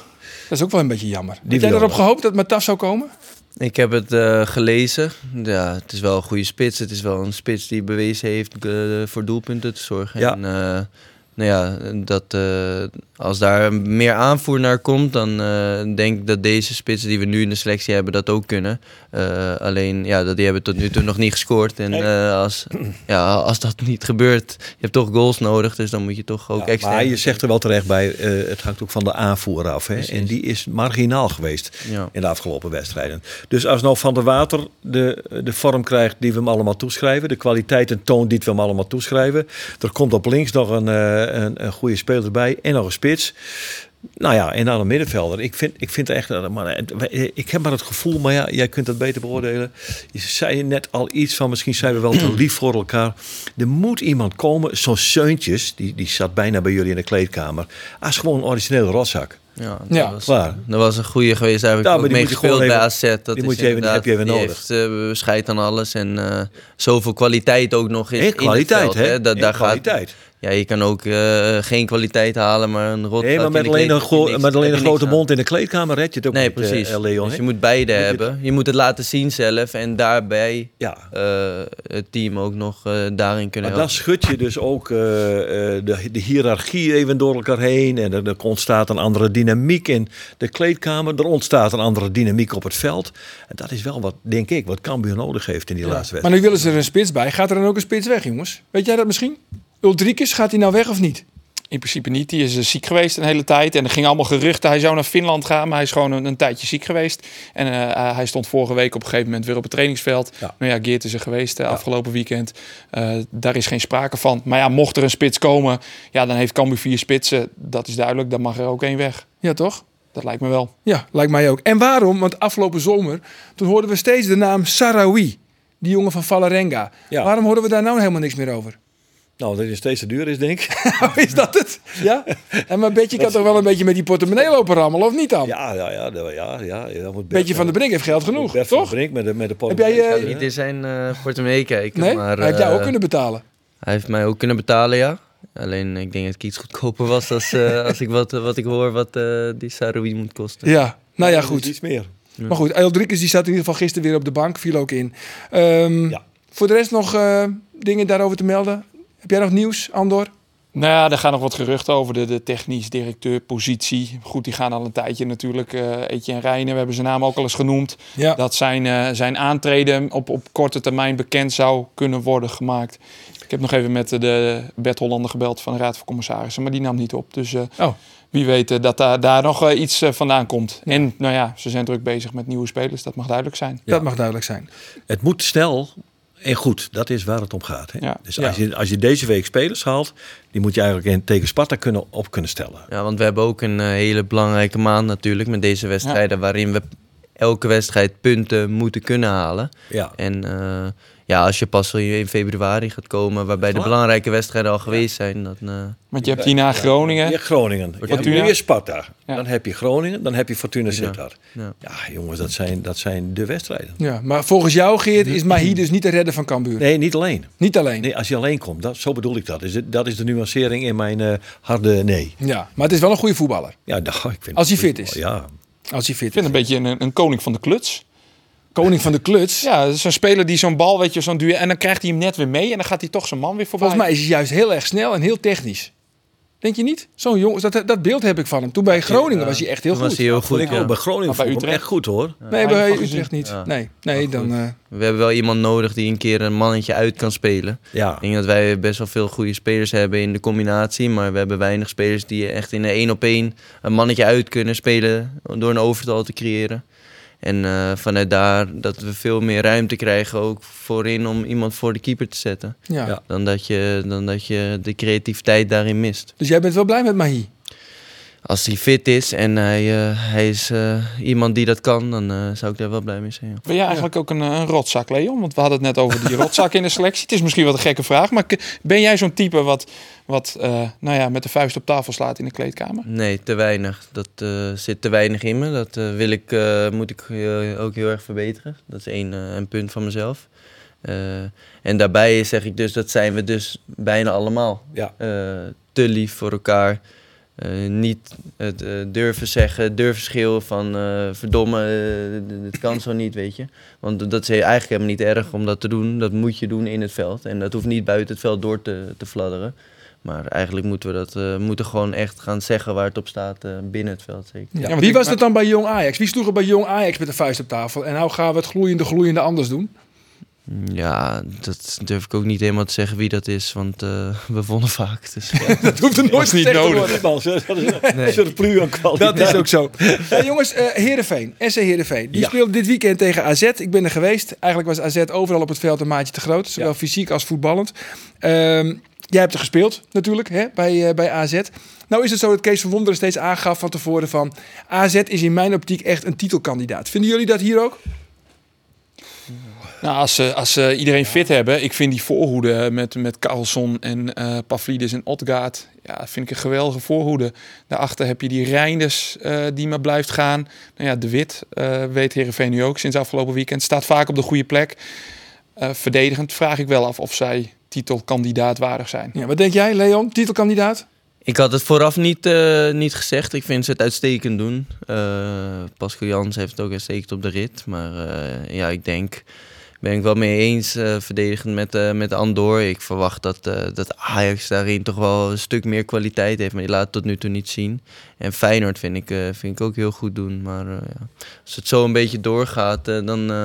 Dat is ook wel een beetje jammer. Heb jij wil erop gehoopt dat Matafs zou komen? Ik heb het eh, gelezen. Ja, het is wel een goede spits. Het is wel een spits die bewezen heeft eh, voor doelpunten te zorgen. Ja. En, eh, nou ja, dat, eh, als daar meer aanvoer naar komt, dan eh, denk ik dat deze spitsen die we nu in de selectie hebben dat ook kunnen. Eh, alleen, ja, dat, die hebben tot nu toe nog niet gescoord. En als, ja, als dat niet gebeurt, je hebt toch goals nodig. Dus dan moet je toch ook Ja, extra... maar je zegt er wel terecht bij, het hangt ook van de aanvoer af. Hè? En die is marginaal geweest Ja. in de afgelopen wedstrijden. Dus als nou Van der Water de, de vorm krijgt die we hem allemaal toeschrijven, de kwaliteit en toon die we hem allemaal toeschrijven, er komt op links nog een, een, een goede speler bij en nog een spits. Nou ja, en dan een middenvelder. Ik vind, ik vind echt, dat- maar, eh, ik heb maar het gevoel, maar ja, jij kunt dat beter beoordelen. Je zei net al iets van, misschien zijn we wel te lief voor elkaar. Er moet iemand komen, zo'n Seuntjes, die, die zat bijna bij jullie in de kleedkamer, als gewoon een origineel rotzak. Ja, dat, Ja. Was, Waar? dat was een goede geweest. Daar heb ik Ja, ook maar die mee moet je gespeeld gewoon bij AZ. Dat die is moet je even- heb je even die nodig. heeft uh, scheid aan alles en eh, zoveel kwaliteit ook nog in, En in kwaliteit, het veld, hè? Dat, En daar kwaliteit. Gaat, ja, je kan ook eh, geen kwaliteit halen, maar een rot. Nee, maar met alleen, een, gro- met alleen een grote mond in de kleedkamer red je het ook Nee, niet, eh, precies. Leon. dus je moet beide je het- hebben. Je moet het laten zien zelf en daarbij Ja, eh, het team ook nog eh, daarin kunnen maar dan helpen. schud je dus ook eh, eh, de, de hiërarchie even door elkaar heen. En er, er ontstaat een andere dynamiek in de kleedkamer. Er ontstaat een andere dynamiek op het veld. En dat is wel wat, denk ik, wat Cambuur nodig heeft in die laatste Maar wedstrijd. nu willen ze er een spits bij. Gaat er dan ook een spits weg, jongens? Weet jij dat misschien? Ulrikes, gaat hij nou weg of niet? In principe niet. Die is eh, ziek geweest een hele tijd. En er gingen allemaal geruchten. Hij zou naar Finland gaan. Maar hij is gewoon een, een tijdje ziek geweest. En eh, hij stond vorige week op een gegeven moment weer op het trainingsveld. Ja. Nou ja, Geert is er geweest eh, afgelopen weekend. Eh, daar is geen sprake van. Maar ja, mocht er een spits komen. Ja, dan heeft Cambuur vier spitsen. Dat is duidelijk. Dan mag er ook één weg. Ja, toch? Dat lijkt me wel. Ja, lijkt mij ook. En waarom? Want afgelopen zomer, toen hoorden we steeds de naam Sarawi. Die jongen van Valarenga. Ja. Waarom horen we daar nou helemaal niks meer over? Nou, dat is steeds te duur is, denk ik. is dat het? Ja? En maar Betje kan toch wel een beetje met die portemonnee lopen rammelen, of niet dan? Ja, ja, ja. ja, ja, ja dat moet Beetje van de Brink heeft geld genoeg, Bert van toch? de Brink met de, met de Heb jij, Ik ga niet in zijn eh portemonnee kijken, Nee? maar... Hij heeft jou ook eh, kunnen betalen. Hij heeft mij ook kunnen betalen, ja. Alleen ik denk dat ik iets goedkoper was als, eh, als ik wat, wat ik hoor wat eh, die Saroui moet kosten. Ja, nou ja, goed. Iets meer. Maar goed, Eldrikes die zat in ieder geval gisteren weer op de bank, viel ook in. Ehm, Ja. Voor de rest nog eh, dingen daarover te melden? Heb jij nog nieuws, Andor? Nou ja, er gaan nog wat geruchten over de, de technisch directeur positie. Goed, die gaan al een tijdje natuurlijk. eh Eetje en Rijnen, we hebben zijn naam ook al eens genoemd. Ja. Dat zijn, eh, zijn aantreden op, op korte termijn bekend zou kunnen worden gemaakt. Ik heb nog even met de Bert Hollander gebeld van de Raad van Commissarissen, maar die nam niet op. Dus eh, Oh. wie weet dat daar, daar nog iets vandaan komt. En nou ja, ze zijn druk bezig met nieuwe spelers, dat mag duidelijk zijn. Dat mag duidelijk zijn. Het moet snel en goed. Dat is waar het om gaat. Hè? Ja. Dus als, je, als je deze week spelers haalt, die moet je eigenlijk in, tegen Sparta kunnen, op kunnen stellen. Ja, want we hebben ook een eh, hele belangrijke maand natuurlijk met deze wedstrijden... waarin we elke wedstrijd punten moeten kunnen halen. Ja. En eh, ja, als je pas in februari gaat komen... waarbij de belangrijke wedstrijden al geweest zijn... Dan, eh, Want je hebt hierna Groningen. Je Groningen. Je hebt Fortuna. weer Sparta. Ja. Dan heb je Groningen. Dan heb je Fortuna Sittard. ja. Ja, jongens, dat zijn, dat zijn de wedstrijden. Ja, maar volgens jou, Geert, is Mahi dus niet de redder van Cambuur. Nee, niet alleen. Niet alleen. Nee, als je alleen komt, dat, zo bedoel ik dat. Is het, dat is de nuancering in mijn eh, harde nee. Ja, maar het is wel een goede voetballer. Ja, nou, ik vind Als hij fit is. Ja, Als hij fit Ik vind een beetje een, een koning van de kluts. Koning van de kluts. Ja, zo'n speler die zo'n bal, weet je, zo'n duel. En dan krijgt hij hem net weer mee en dan gaat hij toch zijn man weer voorbij. Volgens mij is hij juist heel erg snel en heel technisch. Denk je niet? Zo'n jongen, dat, dat beeld heb ik van hem. Toen bij Groningen was hij echt heel Toen goed. was hij heel Vond goed. ik ja. ook bij Groningen bij vond ik hem Utrecht? echt goed hoor. nee, bij Utrecht gezien. niet. Ja. Nee, nee dan... eh, We hebben wel iemand nodig die een keer een mannetje uit kan spelen. Ja. Ik denk dat wij best wel veel goede spelers hebben in de combinatie. Maar we hebben weinig spelers die echt in een één op één een mannetje uit kunnen spelen. Door een overtal te creëren. En eh, vanuit daar dat we veel meer ruimte krijgen ook voorin om iemand voor de keeper te zetten. ja. Ja. Dan dat je, dan dat je de creativiteit daarin mist. Dus jij bent wel blij met Mahi? Als hij fit is en hij, eh, hij is eh, iemand die dat kan, dan eh, zou ik daar wel blij mee zijn. ja. Ben jij eigenlijk ook een, een rotzak, Leon? Want we hadden het net over die rotzak in de selectie. Het is misschien wel een gekke vraag, maar ben jij zo'n type wat, wat eh, nou ja, met de vuist op tafel slaat in de kleedkamer? Nee, te weinig. Dat eh, zit te weinig in me. Dat wil ik, eh, moet ik eh, ook heel erg verbeteren. Dat is één een punt van mezelf. Eh, en daarbij zeg ik dus, dat zijn we dus bijna allemaal. Ja. Eh, te lief voor elkaar. Eh, niet het eh, durven zeggen, durven schreeuwen van eh, verdomme, dit kan zo niet, weet je. Want dat is eigenlijk helemaal niet erg om dat te doen. Dat moet je doen in het veld. En dat hoeft niet buiten het veld door te, te fladderen. Maar eigenlijk moeten we dat eh, moeten gewoon echt gaan zeggen waar het op staat eh, binnen het veld. Zeker. Ja. want Wie was dat dan bij Jong Ajax? Wie sloeg er bij Jong Ajax met de vuist op tafel? En nou gaan we het gloeiende, gloeiende anders doen? Ja, dat durf ik ook niet helemaal te zeggen wie dat is, want eh, we wonnen vaak. Dus, ja. Dat hoeft er nooit niet nodig. worden. Dat is een pluur aan kwaliteit. Dat is ook zo. Hey, jongens, eh Heerenveen, SC Heerenveen. Die Ja. speelde dit weekend tegen AZ. Ik ben er geweest. Eigenlijk was AZ overal op het veld een maatje te groot. Zowel fysiek als voetballend. Ehm, jij hebt er gespeeld natuurlijk hè, bij, eh, bij AZ. Nou is het zo dat Kees van Wonderen steeds aangaf van tevoren van... AZ is in mijn optiek echt een titelkandidaat. Vinden jullie dat hier ook? Nou, als ze, als ze iedereen fit hebben, ik vind die voorhoede met, met Carlson en eh Pavlidis en Otgaard, ja, vind ik een geweldige voorhoede. Daarachter heb je die Reinders eh, die maar blijft gaan. Nou ja, De Wit eh, weet Herenveen nu ook sinds afgelopen weekend. Staat vaak op de goede plek. Eh, verdedigend vraag ik wel af of zij titelkandidaat waardig zijn. Ja, wat denk jij, Leon? Titelkandidaat? Ik had het vooraf niet, eh, niet gezegd. Ik vind ze het uitstekend doen. Eh Pascal Jans heeft het ook uitstekend op de rit. Maar eh, ja, ik denk, ben ik wel mee eens, eh, verdedigend met, eh, met Andor. Ik verwacht dat, eh, dat Ajax daarin toch wel een stuk meer kwaliteit heeft. Maar die laat het tot nu toe niet zien. En Feyenoord vind ik, eh, vind ik ook heel goed doen. Maar eh, ja. als het zo een beetje doorgaat, eh, dan eh,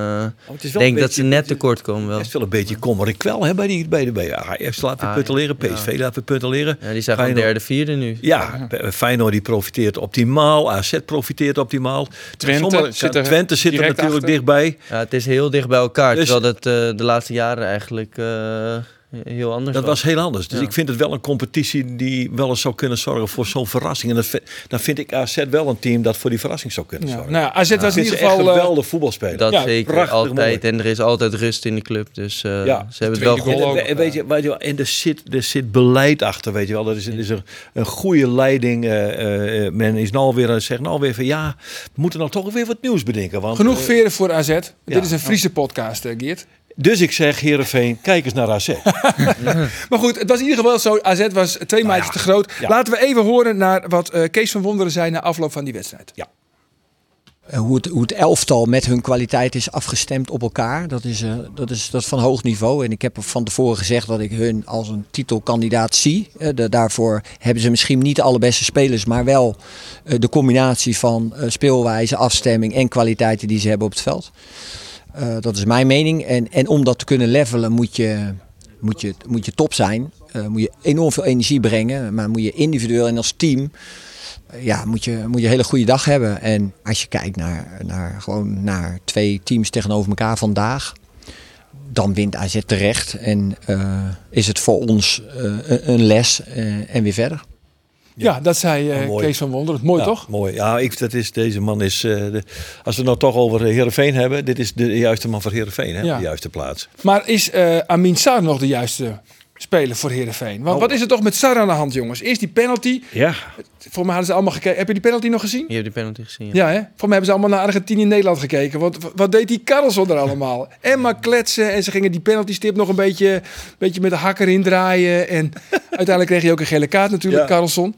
wel denk een dat ze net tekort komen wel. Het is wel een beetje kommer en kwel hè, bij die bij de bij Ajax laat weer Ah, punten leren, ja. PSV laat weer punten leren. Ja, die zijn gewoon derde, vierde nu. Ja, Feyenoord die profiteert optimaal, AZ profiteert optimaal. Twente Sommige- zit er Twente zit er natuurlijk achter. dichtbij. Ja, het is heel dicht bij elkaar. Dus- terwijl dat eh, de laatste jaren eigenlijk eh, heel anders Dat was heel anders. Dus Ja. ik vind het wel een competitie die wel eens zou kunnen zorgen voor zo'n verrassing. En dat, vi- dan vind ik AZ wel een team dat voor die verrassing zou kunnen Ja. zorgen. Nou, AZ was in is ieder geval... een eh, geweldig voetbalspeler. Dat Ja, zeker, altijd. En er is altijd rust in de club. Dus eh, Ja, ze hebben het wel goed. En weet je, weet je wel, en er zit, er zit beleid achter, weet je wel. Er is, er is een, een goede leiding. eh, eh, men is nou weer, zegt nou weer van ja, we moeten nou toch weer wat nieuws bedenken. Want, Genoeg veren voor AZ. Dit is een Friese podcast, Geert. Dus ik zeg, Heerenveen, kijk eens naar AZ. Maar goed, het was in ieder geval zo. AZ was twee maatjes ja. te groot. Ja. Laten we even horen naar wat eh, Kees van Wonderen zei na afloop van die wedstrijd. Eh, hoe, het, hoe het elftal met hun kwaliteit is afgestemd op elkaar. Dat is, eh, dat, is, dat is van hoog niveau. En ik heb van tevoren gezegd dat ik hun als een titelkandidaat zie. Eh, de- daarvoor hebben ze misschien niet de allerbeste spelers, maar wel eh, de combinatie van eh, speelwijze, afstemming en kwaliteiten die ze hebben op het veld. Eh, dat is mijn mening. En, en om dat te kunnen levelen moet je, moet je, moet je top zijn. Eh, moet je enorm veel energie brengen. Maar moet je individueel en als team ja, moet je, moet je een hele goede dag hebben. En als je kijkt naar, naar, gewoon naar twee teams tegenover elkaar vandaag, dan wint AZ terecht. En eh, is het voor ons eh, een, les eh, en weer verder. Ja, dat zei eh, Oh, mooi. Kees van Wonderen. Mooi Ja, toch? Mooi. Ja, ik, dat is, deze man is, eh, de, als we het nou toch over Heerenveen hebben, dit is de juiste man voor Heerenveen, hè? Ja. De juiste plaats. Maar is eh, Amin Sar nog de juiste speler voor Heerenveen? Want Oh. wat is er toch met Sar aan de hand, jongens? Eerst die penalty. Ja. Voor mij hadden ze allemaal gekeken. Heb je die penalty nog gezien? Je hebt die penalty gezien. Ja. Ja, hè? Voor mij hebben ze allemaal naar Argentinië en Nederland gekeken. Want wat deed die Carlson er allemaal? En maar kletsen. En ze gingen die penalty stip nog een beetje, beetje met de hakker indraaien. En uiteindelijk kreeg je ook een gele kaart natuurlijk, Ja. Carlson.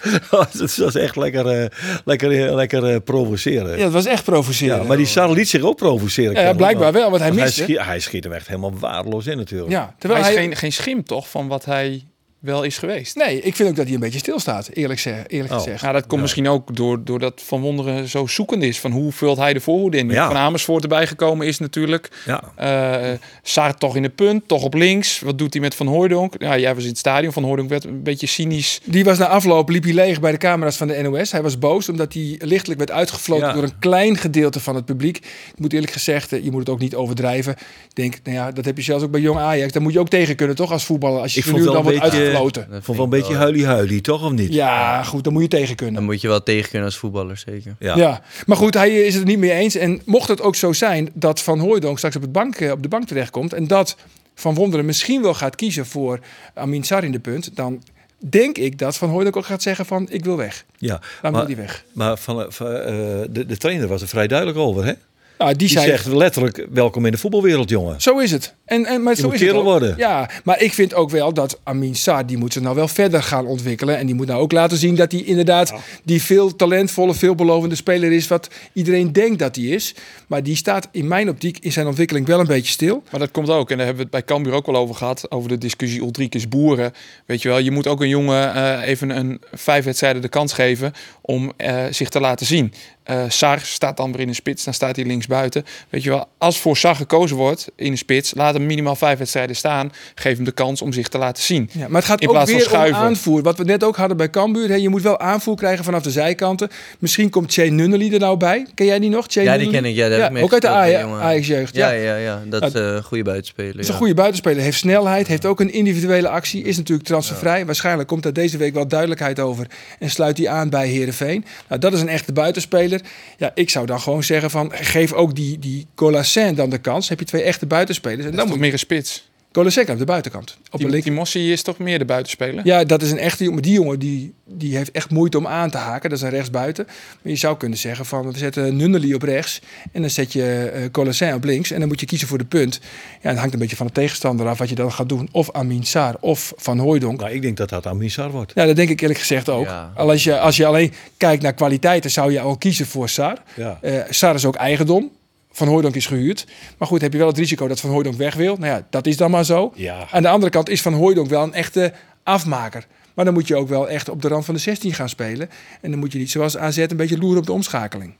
dat is echt lekker, eh, lekker, eh, lekker eh, provoceren. Ja, dat was echt provocerend. Ja, maar die Sar liet zich ook provoceren. Ja, ja, blijkbaar wel, want hij Want miste. Hij schiet, hij schiet hem echt helemaal waardeloos in natuurlijk. Ja, terwijl Hij hij... is geen, geen schim toch van wat hij wel is geweest. Nee, ik vind ook dat hij een beetje stilstaat, eerlijk, zeg, eerlijk Oh. gezegd. Nou, dat komt misschien ook door, doordat Van Wonderen zo zoekend is. Van hoe vult hij de voorhoede in? Ja. Van Amersfoort erbij gekomen is natuurlijk. Ja. eh Saar toch in de punt, toch op links. Wat doet hij met Van Hooijdonk? Ja, jij was in het stadion. Van Hooijdonk werd een beetje cynisch. Die was na afloop, liep hij leeg bij de camera's van de NOS. Hij was boos omdat hij lichtelijk werd uitgefloten Ja. door een klein gedeelte van het publiek. Ik moet eerlijk gezegd, eh, je moet het ook niet overdrijven. Ik denk, nou ja, dat heb je zelfs ook bij jong Ajax. Daar moet je ook tegen kunnen, toch, als voetballer. Als je Ik vond nu wel dan wordt beetje- Dat Vond wel een beetje huilie-huilie, toch of niet? Ja, goed, dan moet je tegen kunnen. Dan moet je wel tegen kunnen als voetballer, zeker. Ja. Ja. maar goed, hij is het er niet mee eens. En mocht het ook zo zijn dat Van Hooijdonk straks op, het bank, eh, op de bank terechtkomt... en dat Van Wonderen misschien wel gaat kiezen voor Amin Sarr in de punt... dan denk ik dat Van Hooijdonk ook gaat zeggen van ik wil weg. Ja. Dan Maar, wil hij weg. maar van, van, eh, de, de trainer was er vrij duidelijk over, hè? Nou, die, Die zei, zegt letterlijk, welkom in de voetbalwereld, jongen. Zo is het. En, en, maar Je zo moet is het ook. worden. Ja, maar ik vind ook wel dat Amin Sarr, die moet zich nou wel verder gaan ontwikkelen. En die moet nou ook laten zien dat hij inderdaad die veel talentvolle, veelbelovende speler is. Wat iedereen denkt dat hij is. Maar die staat in mijn optiek in zijn ontwikkeling wel een beetje stil. Maar dat komt ook, en daar hebben we het bij Cambuur ook wel over gehad, over de discussie Ulrikes Boeren. Weet je wel, je moet ook een jongen eh, even een vijf wedstrijden de kans geven om eh, zich te laten zien. Eh Sar staat dan weer in de spits, dan staat hij links buiten. Weet je wel, als voor Sar gekozen wordt in de spits, laat hem minimaal vijf wedstrijden staan. Geef hem de kans om zich te laten zien. Ja, maar het gaat In ook plaats van weer om schuiven. aanvoer. Wat we net ook hadden bij Cambuur. Hè, je moet wel aanvoer krijgen vanaf de zijkanten. Misschien komt Che Nunnely er nou bij. Ken jij die nog? Che Ja, die Nunnely? ken ik. Ja, ik ook uit de. Ajax-jeugd. Ja, Ja. ja, ja. Dat is eh, een goede buitenspeler. is ja. een goede buitenspeler. Heeft snelheid. Heeft ook een individuele actie. Is natuurlijk transfervrij. Waarschijnlijk komt daar deze week wel duidelijkheid over. En sluit hij aan bij Herenveen. Nou, dat is een echte buitenspeler. Ja, ik zou dan gewoon zeggen van... Geef ook die, die Colassin dan de kans. Heb je twee echte buitenspelers. En dan moet meer een spits. Colassin kan op de buitenkant. Op de Die, link. die Mossi is toch meer de buitenspeler? Ja, dat is een echte jongen. Die jongen die, die heeft echt moeite om aan te haken. Dat is een rechtsbuiten. Maar je zou kunnen zeggen van we zetten Nunnely op rechts. En dan zet je uh, Colassin op links. En dan moet je kiezen voor de punt. Ja, het hangt een beetje van de tegenstander af wat je dan gaat doen. Of Amin Saar of Van Hooijdonk. Nou, ik denk dat dat Amin Sarr wordt. Ja, dat denk ik eerlijk gezegd ook. Ja. Al Als, je, als je alleen kijkt naar kwaliteiten zou je al kiezen voor Saar. Ja. Eh Saar is ook eigendom. Van Hooijdonk is gehuurd. Maar goed, heb je wel het risico dat Van Hooijdonk weg wil. Nou ja, dat is dan maar zo. Ja. Aan de andere kant is Van Hooijdonk wel een echte afmaker. Maar dan moet je ook wel echt op de rand van de 16 gaan spelen. En dan moet je niet zoals AZ een beetje loeren op de omschakeling.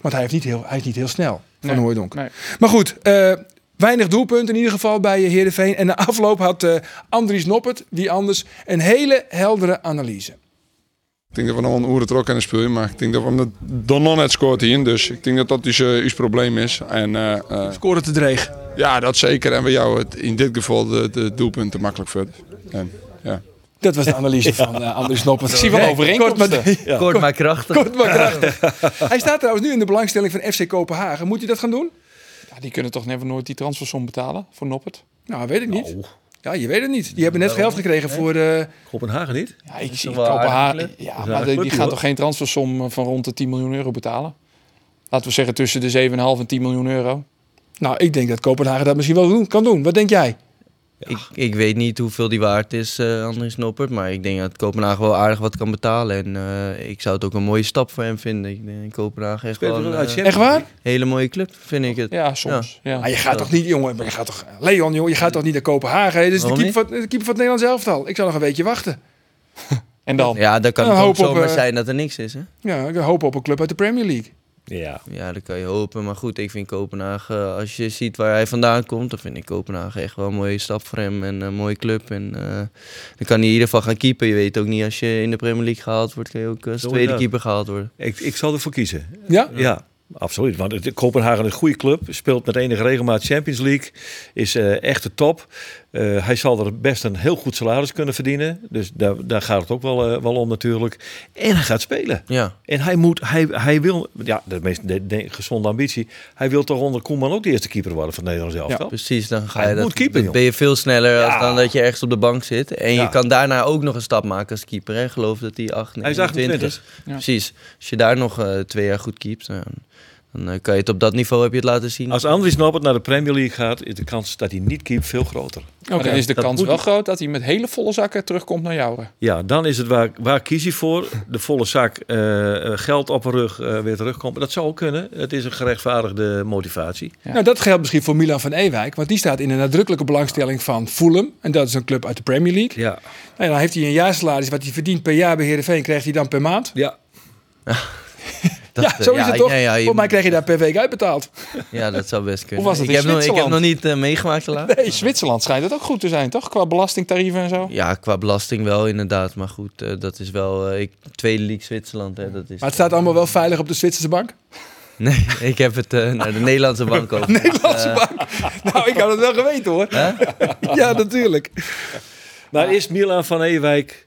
Want hij, heeft niet heel, hij is niet heel snel, Van Nee, Hooijdonk. nee. Maar goed, eh, weinig doelpunten in ieder geval bij eh, Heerenveen. En na afloop had eh, Andries Noppert, wie anders, een hele heldere analyse. Ik denk dat we nog een oeren trok aan het spelen, maar ik denk dat we hem dan nog net scoort hier. Dus ik denk dat dat dus, uh, ons probleem is. En, uh, uh, Scoren te dreig. Ja, dat zeker. En we jou het in dit geval de, de doelpunten makkelijk voor. En, ja. Dat was de analyse van uh, Andries Noppert. Ik zie wel overeenkomsten. Kort maar, Ja. Kort maar krachtig. Kort maar krachtig. hij staat trouwens nu in de belangstelling van FC Kopenhagen. Moet hij dat gaan doen? Ja, die kunnen toch never nooit die transfersom betalen voor Noppert? Nou, weet ik niet. Ja, je weet het niet. Die hebben net geld gekregen voor... Uh... Kopenhagen niet? Ja, ik zie Kopenhagen. Ja, maar die, die gaan hoor. toch geen transfersom van rond de 10 miljoen euro betalen? Laten we zeggen tussen de 7,5 en 10 miljoen euro. Nou, ik denk dat Kopenhagen dat misschien wel doen, kan doen. Wat denk jij? Ik, ik weet niet hoeveel die waard is, eh Andries Noppert. Maar ik denk dat Kopenhagen wel aardig wat kan betalen. En eh, ik zou het ook een mooie stap voor hem vinden. Ik denk Kopenhagen echt wel een eh, Echt waar? hele mooie club, vind ik het. Ja, soms. Ja. Maar je gaat toch niet, jongen, maar je gaat toch... Leon, jongen, je gaat toch niet naar Kopenhagen? Dit is de keeper, van, de keeper van het Nederlands elftal. Ik zal nog een beetje wachten. En dan? Ja, dan kan het ook zomaar zijn dat er niks is, hè? Ja, ik hoop op een club uit de Premier League. Ja. Ja, dat kan je hopen. Maar goed, ik vind Kopenhagen, eh, als je ziet waar hij vandaan komt, dan vind ik Kopenhagen echt wel een mooie stap voor hem en een mooie club. En eh, dan kan hij in ieder geval gaan keeper. Je weet ook niet, als je in de Premier League gehaald wordt, kan je ook als tweede keeper gehaald worden. Ik, ik zal ervoor kiezen. Ja? Ja, absoluut. Want het, Kopenhagen is een goede club. Speelt met enige regelmaat Champions League. Is eh, echt de top. Eh, hij zal er best een heel goed salaris kunnen verdienen. Dus daar, daar gaat het ook wel, eh, wel om natuurlijk. En hij gaat spelen. Ja, En hij moet, hij, hij wil, ja, de meest de, de gezonde ambitie. Hij wil toch onder Koeman ook de eerste keeper worden van Nederland zelf. toch? precies. Dan ga Hij je dat, moet keeper, dan joh. ben je veel sneller Ja. als dan dat je ergens op de bank zit. En Ja. je kan daarna ook nog een stap maken als keeper. Hè? Geloof dat hij 8, Hij is 29 is. 28. Ja. Precies. Als je daar nog eh, twee jaar goed keept, dan, Dan eh, kan je het op dat niveau heb je het laten zien. Als Andries Noppert naar de Premier League gaat, is de kans dat hij niet keept veel groter. Maar dan is de kans wel groot dat hij met hele volle zakken terugkomt naar jou. Ja, dan is het waar, waar kies je voor? De volle zak eh, eh, geld op een rug eh, weer terugkomen. Dat zou ook kunnen. Het is een gerechtvaardigde motivatie. Nou, dat geldt misschien voor Milan van Ewijk, want die staat in een nadrukkelijke belangstelling van Fulham. En dat is een club uit de Premier League. Ja. En dan heeft hij een jaarsalaris wat hij verdient per jaar bij Heerenveen, krijgt hij dan per maand. Ja. Dat, ja, eh, zo is ja, het toch? ja, ja, je- Voor mij krijg je daar per week uitbetaald. Ja, dat zou best kunnen. Hoe was het ik, in heb nog, ik heb nog niet eh, meegemaakt helaas. Nee, Zwitserland schijnt het ook goed te zijn, toch? Qua belastingtarieven en zo. Ja, qua belasting wel inderdaad. Maar goed, eh, dat is wel... eh, ik, tweede league Zwitserland, hè, dat is... Maar het staat allemaal wel veilig op de Zwitserse bank. Nee, ik heb het eh, naar de Nederlandse bank over. Nederlandse bank. Nou, ik had het wel geweten hoor. Hè? Ja, natuurlijk. Maar is Milan van Ewijk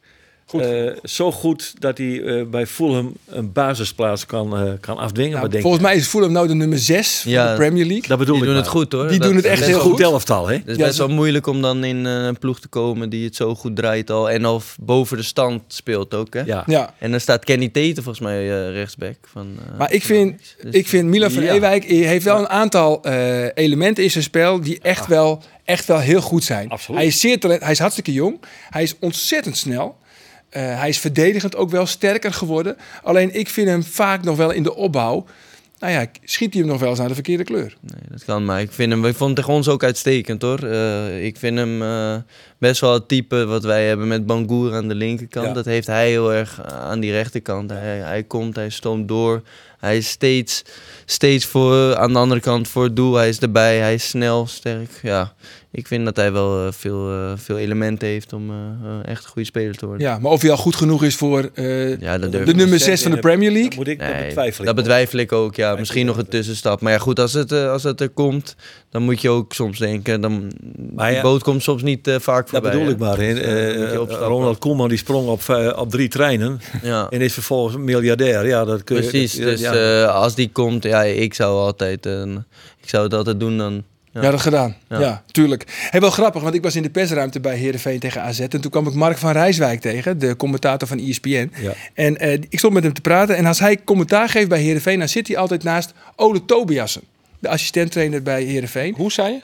eh, zo goed dat hij eh, bij Fulham een basisplaats kan, eh, kan afdwingen? Nou, denk volgens mij is Fulham nou de nummer 6 van Ja, de Premier League. Dat bedoel Die ik doen maar. het goed hoor. Die Dat doen het echt heel goed. goed elftal, hè? Het is Ja, best wel moeilijk om dan in een ploeg te komen die het zo goed draait al. En al boven de stand speelt ook, hè? Ja. Ja. En dan staat Kenny Teten volgens mij eh, rechtsback. Van, eh, Maar ik vind, dus- ik vind Milan van Ja. Ewijk heeft wel een aantal eh, elementen in zijn spel die echt wel, echt wel heel goed zijn. Absoluut. Hij is zeer talent, hij is hartstikke jong, hij is ontzettend snel. Eh, hij is verdedigend ook wel sterker geworden. Alleen ik vind hem vaak nog wel in de opbouw. Nou ja, schiet hij hem nog wel eens naar de verkeerde kleur. Nee, dat kan, maar ik vind hem, ik vond hem tegen ons ook uitstekend hoor. Eh, ik vind hem eh, best wel het type wat wij hebben met Bangour aan de linkerkant. Ja. Dat heeft hij heel erg aan die rechterkant. Hij, hij komt, hij stoomt door. Hij is steeds, steeds voor, aan de andere kant voor het doel. Hij is erbij, hij is snel, sterk. Ja, ik vind dat hij wel eh, veel, eh, veel elementen heeft om eh, echt een goede speler te worden. Ja, maar of hij al goed genoeg is voor eh, Ja, dat durf de ik nummer niet. 6 van de Premier League. Dat moet ik dat Nee, betwijfelen. dat betwijfel ik ook. Ja, misschien nog een tussenstap. Maar ja, goed, als het, als het er komt, dan moet je ook soms denken. Dan, Maar die ja, boot komt soms niet eh, vaak Dat voorbij. bedoel hè. ik maar. je opstappen. Ronald Koeman die sprong op, op drie treinen Ja, en is vervolgens miljardair. Ja, dat kun je, precies. dat- Dus ja. eh, als die komt, ja, ik zou altijd, ik zou het altijd doen dan. Ja, Ja. dat gedaan. Ja. Ja. tuurlijk. Hey, wel grappig, want ik was in de persruimte bij Heerenveen tegen AZ. En toen kwam ik Mark van Rijswijk tegen, de commentator van ESPN. Ja. En eh, ik stond met hem te praten. En als hij commentaar geeft bij Heerenveen, dan zit hij altijd naast Ole Tobiassen. De assistenttrainer bij Heerenveen. Hoe zei je?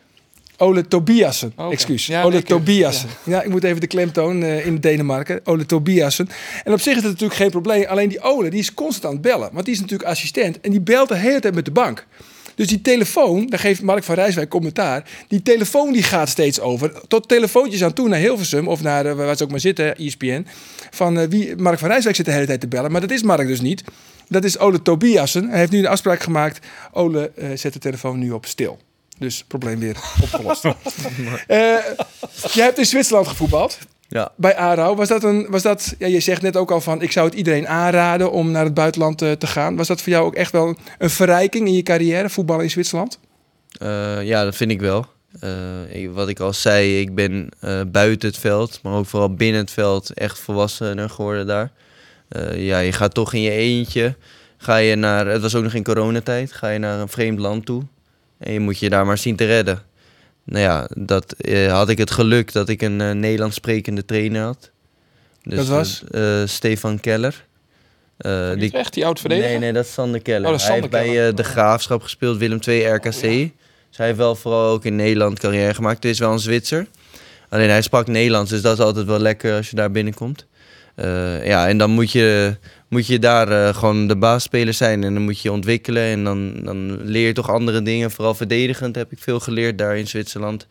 Ole Tobiassen, Oké. excuus. Ja, Ole nee, Tobiassen. Ja. ik moet even de klemtoon eh, in Denemarken. Ole Tobiassen. En op zich is het natuurlijk geen probleem. Alleen die Ole, die is constant aan het bellen. Want die is natuurlijk assistent. En die belt de hele tijd met de bank. Dus die telefoon, daar geeft Mark van Rijswijk commentaar. Die telefoon die gaat steeds over. Tot telefoontjes aan toe naar Hilversum. Of naar, eh, waar ze ook maar zitten, ESPN. Van eh, wie, Mark van Rijswijk zit de hele tijd te bellen. Maar dat is Mark dus niet. Dat is Ole Tobiassen. Hij heeft nu een afspraak gemaakt. Ole eh, zet de telefoon nu op stil. Dus probleem weer opgelost. Eh je hebt in Zwitserland gevoetbald. Ja. Bij Aarau. Was dat een. Was dat, ja, je zegt net ook al van. Ik zou het iedereen aanraden om naar het buitenland eh, te gaan. Was dat voor jou ook echt wel een verrijking in je carrière, voetballen in Zwitserland? Eh, ja, dat vind ik wel. Eh, ik- wat ik al zei, ik ben eh, buiten het veld, maar ook vooral binnen het veld echt volwassener geworden daar. Eh, ja, je gaat toch in je eentje, ga je naar, het was ook nog in coronatijd, ga je naar een vreemd land toe en je moet je daar maar zien te redden. Nou ja, dat eh, had ik het geluk dat ik een eh, Nederlands sprekende trainer had. Dus, Dat was? Stefan Keller. Eh, die, Utrecht, die oud verdediger? Nee, nee, dat is Sander Keller. Oh, hij heeft bij Keller. eh, de Graafschap gespeeld, Willem II RKC. Dus hij heeft wel vooral ook in Nederland carrière gemaakt. Het is wel een Zwitser. Alleen hij sprak Nederlands, dus dat is altijd wel lekker als je daar binnenkomt. Eh, ja, en dan moet je, moet je daar eh, gewoon de baasspeler zijn en dan moet je ontwikkelen. En dan, dan leer je toch andere dingen. Vooral verdedigend heb ik veel geleerd daar in Zwitserland.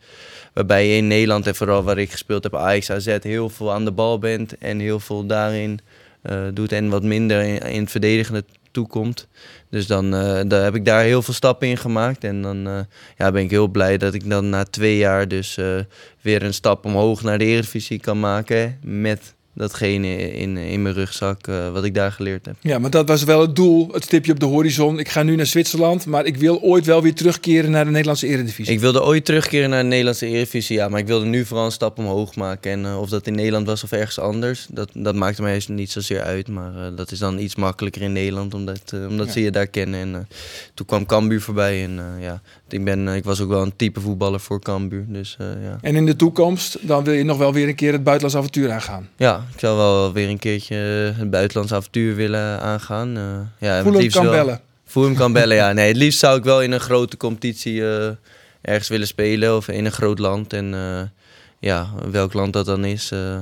Waarbij je in Nederland en vooral waar ik gespeeld heb, Ajax, AZ, heel veel aan de bal bent. En heel veel daarin eh, doet en wat minder in, het verdedigende toekomt. Dus dan daar heb ik daar heel veel stappen in gemaakt. En dan ja, ben ik heel blij dat ik dan na twee jaar dus weer een stap omhoog naar de Eredivisie kan maken. Met datgene in, in mijn rugzak eh, wat ik daar geleerd heb. Ja, maar dat was wel het doel, het stipje op de horizon. Ik ga nu naar Zwitserland, maar ik wil ooit wel weer terugkeren naar de Nederlandse Eredivisie. Ik wilde ooit terugkeren naar de Nederlandse Eredivisie, ja, maar ik wilde nu vooral een stap omhoog maken. En eh, of dat in Nederland was of ergens anders, dat, dat maakte mij niet zozeer uit. Maar eh, dat is dan iets makkelijker in Nederland, omdat, omdat ze je daar kennen. En toen kwam Cambuur voorbij en ja, ik, ben, eh, ik was ook wel een type voetballer voor Cambuur. Dus eh, ja. En in de toekomst, dan wil je nog wel weer een keer het buitenlands avontuur aangaan. ja, ik zou wel weer een keertje het buitenlands avontuur willen aangaan. eh ja, Fulham liefst kan wel- bellen. Voor hem kan bellen, ja. Nee, het liefst zou ik wel in een grote competitie eh, ergens willen spelen. Of in een groot land. En eh, ja, welk land dat dan is, eh,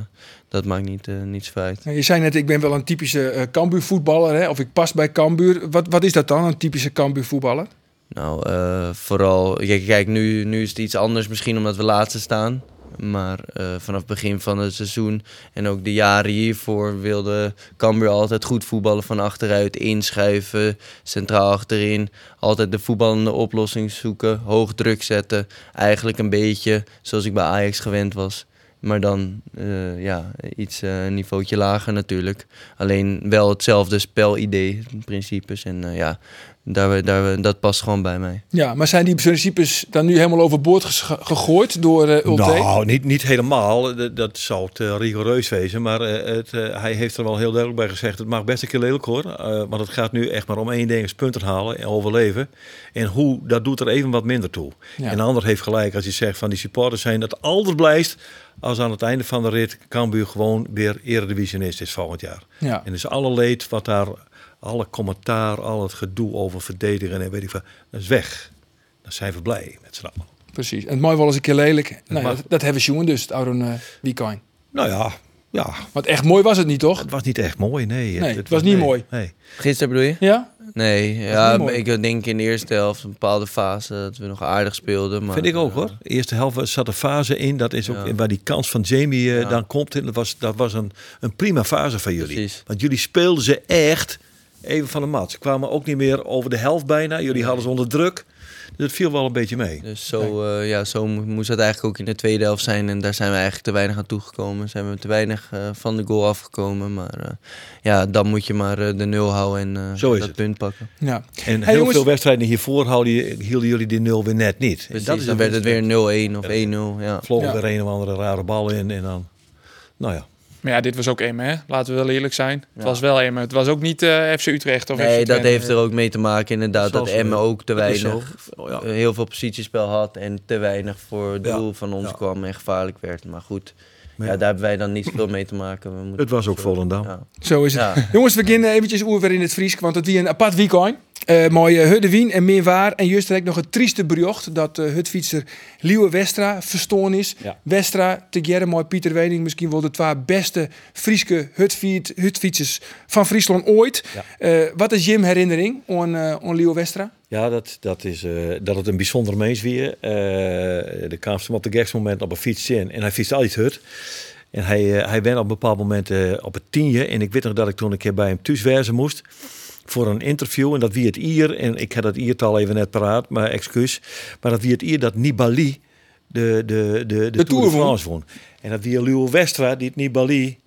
dat maakt niet, eh niet zoveel uit. Nou, Je zei net, ik ben wel een typische eh Cambuur voetballer, hè? of ik pas bij Cambuur. Wat, wat is dat dan, een typische Cambuur voetballer? Nou, eh, vooral... Kijk, nu, nu is het iets anders misschien omdat we laatste staan. Maar eh, vanaf het begin van het seizoen en ook de jaren hiervoor wilde Cambuur altijd goed voetballen van achteruit, inschuiven, centraal achterin. Altijd de voetballende oplossing zoeken, hoog druk zetten. Eigenlijk een beetje zoals ik bij Ajax gewend was. Maar dan eh, ja, iets een niveautje lager natuurlijk. Alleen wel hetzelfde spelidee, principes. En ja, daar, daar, dat past gewoon bij mij. Ja, maar zijn die principes dan nu helemaal overboord gegooid door eh Ulte? Nou, niet, niet helemaal. Dat, dat zou te rigoureus wezen. Maar eh, het, eh, hij heeft er wel heel duidelijk bij gezegd... het mag best een keer lelijk hoor. eh, want het gaat nu echt maar om één ding. is punten halen en overleven. En hoe, dat doet er even wat minder toe. Ja. En de ander heeft gelijk als hij zegt van die supporters zijn... dat altijd blijft als aan het einde van de rit... Cambuur gewoon weer eredivisionist is volgend jaar. Ja. En dus alle leed wat daar... alle commentaar, al het gedoe over verdedigen en weet ik veel... dat is weg. Dan zijn we blij met z'n allen. Precies. En het mooi wel eens een keer lelijk. Nou, ja, mag- dat, dat hebben we jongen dus, het oude uh, Weekend. Nou ja, ja, Want echt mooi was het niet, toch? Het was niet echt mooi, nee. Nee, het was niet nee, mooi. Nee. Gisteren bedoel je? Ja? Nee, ja, ik denk in de eerste helft een bepaalde fase dat we nog aardig speelden. Maar, Vind ik ook eh, hoor. De eerste helft zat een fase in. Dat is ook Ja. waar die kans van Jamie eh, Ja. dan komt. En dat was, dat was een, een prima fase van jullie. Precies. Want jullie speelden ze echt even van de mat. Ze kwamen ook niet meer over de helft bijna. Jullie hadden ze onder druk. Dus het viel wel een beetje mee. Dus zo, eh, ja, zo mo- moest dat eigenlijk ook in de tweede helft zijn. En daar zijn we eigenlijk te weinig aan toegekomen. Zijn we te weinig eh, van de goal afgekomen. Maar eh, ja, dan moet je maar eh, de nul houden en eh, Zo is dat het. punt pakken. Ja. En Hey, heel jongens. veel wedstrijden hiervoor houden, hielden jullie die nul weer net niet. Precies, dat is dan werd het weer wedstrijd. 0-1 of 1-0. Ja. Vlogen Ja. weer een of andere rare bal in. En dan, nou ja. Maar ja, dit was ook Emmen, hè? Laten we wel eerlijk zijn. Het was wel Emmen. Het was ook niet eh, FC Utrecht of Nee, FC dat heeft er ook mee te maken inderdaad. Dat Emmen zo. ook te weinig. Oh, ja. eh, heel veel positiespel had. En te weinig voor het Ja. doel van ons Ja. kwam en gevaarlijk werd. Maar goed, Maar ja. ja. daar hebben wij dan niet zoveel mee te maken. We moeten, Het was ook Volendam. Ja. Zo is het. Ja. Jongens, we beginnen eventjes oer weer in het Fries, want het wie een apart weekend. Eh uh, Huddewien en meer waar. En juist direct nog het trieste bericht dat uh, hutfietser Liewe Westra verstoorn is. Ja. Westra, te mooi Pieter Wening, misschien wel de twee beste Frieske hutfiet, hutfietsers van Friesland ooit. Eh, wat is Jim herinnering aan, uh, aan Liewe Westra? Ja, dat, dat, is, eh, dat het een bijzonder mens weer. Eh de hem op de geksmoment op een fiets in en hij fietste altijd hut. En hij, eh, hij went op een bepaald moment eh, op het tienje. En ik weet nog dat ik toen een keer bij hem thuis wezen moest. Voor een interview. En dat wie het ier. En ik had het iertal even net paraat, maar excuus. Maar dat wie het ier dat Nibali de, de, de, de, Tour, Tour de. France won. En dat wie Luo Westra die het Nibali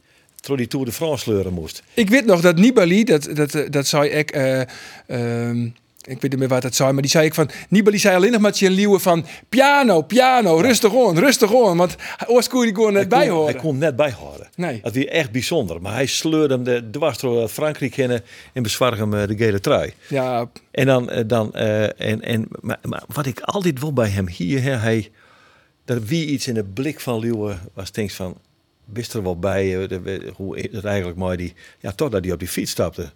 door die Tour de France sleuren moest. Ik weet nog dat Nibali, dat, dat, dat zei ik. ehm, ik weet niet meer wat dat zei, maar die zei ik van. Nibali zei alleen nog maar tegen Liewe van. Piano, piano, rustig on, rustig on. Want ooit kon je die gewoon net Hij kon- bijhoren. Hij kon net bijhouden. Nee. Dat was echt bijzonder. Maar hij sleurde hem de dwars door Frankrijk heen en bezwarg hem eh, de gele trui. Ja, En dan, eh, dan eh, en, en, maar, maar wat ik altijd wil bij hem hier, hè, hij, dat wie iets in de blik van Leeuwen was, denk van, wist er wel bij, eh, hoe het eigenlijk mooi die, ja toch dat hij op die fiets stapte.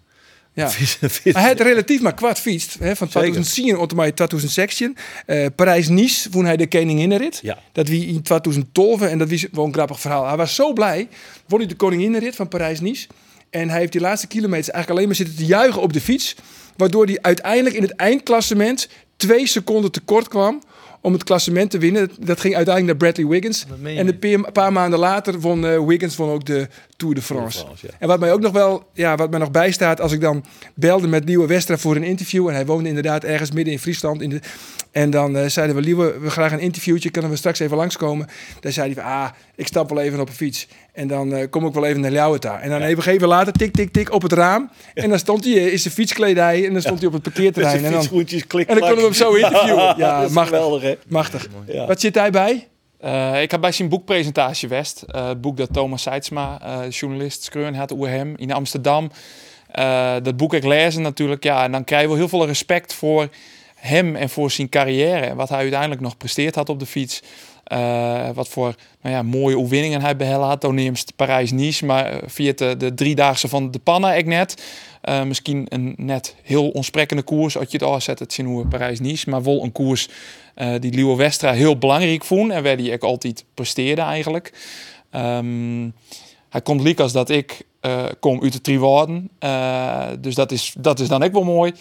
Ja. Hij had relatief maar kwart fietst. Hè, van Zeker. 2010 tot met 2016. Eh Parijs-Nice vond hij de koninginnenrit. Ja. Dat wie in 2012 en dat was wel een grappig verhaal. Hij was zo blij. Won hij de koninginnenrit van Parijs-Nice. En hij heeft die laatste kilometers eigenlijk alleen maar zitten te juichen op de fiets. Waardoor hij uiteindelijk in het eindklassement twee seconden tekort kwam om het klassement te winnen. Dat ging uiteindelijk naar Bradley Wiggins. En een paar- maanden later won eh, Wiggins won ook de Tour de France. France, ja. En wat mij ook nog wel, ja, wat mij nog bijstaat, als ik dan belde met Liewe Westra voor een interview. En hij woonde inderdaad ergens midden in Friesland. In de, en dan eh, zeiden we, Liewe, we graag een interviewtje, kunnen we straks even langskomen. Dan zei hij van, ah, ik stap wel even op een fiets. En dan eh, kom ik wel even naar Ljouweta. En dan even, even later, tik, tik, tik, op het raam. En dan stond hij eh, in zijn fietskledij en dan stond hij op het parkeerterrein. En dan, en dan konden we hem zo interviewen. Ja, dat is machtig. geweldig hè. machtig. Ja. Wat zit hij bij? Eh, ik had bij zijn boekpresentatie West, eh, het boek dat Thomas Seidsma, eh, journalist, schreeuwen had over hem in Amsterdam. Eh, dat boek ik lezen natuurlijk, ja, en dan krijg je wel heel veel respect voor hem en voor zijn carrière en wat hij uiteindelijk nog presteerd had op de fiets. Eh, wat voor nou ja, mooie oefeningen hij behel had. Toen neemt Parijs-Nice, maar eh, via de, de driedaagse van de Panna ik net. Eh, misschien een net heel ontsprekkende koers, als je het al zet, het zien hoe Parijs-Nice. Maar wel een koers die Leo Westra heel belangrijk vond en waar hij ook altijd presteerde eigenlijk. Ehm, hij komt liek als dat ik kom uit de Triwaarden. Uh, dus dat is, dat is dan ook wel mooi.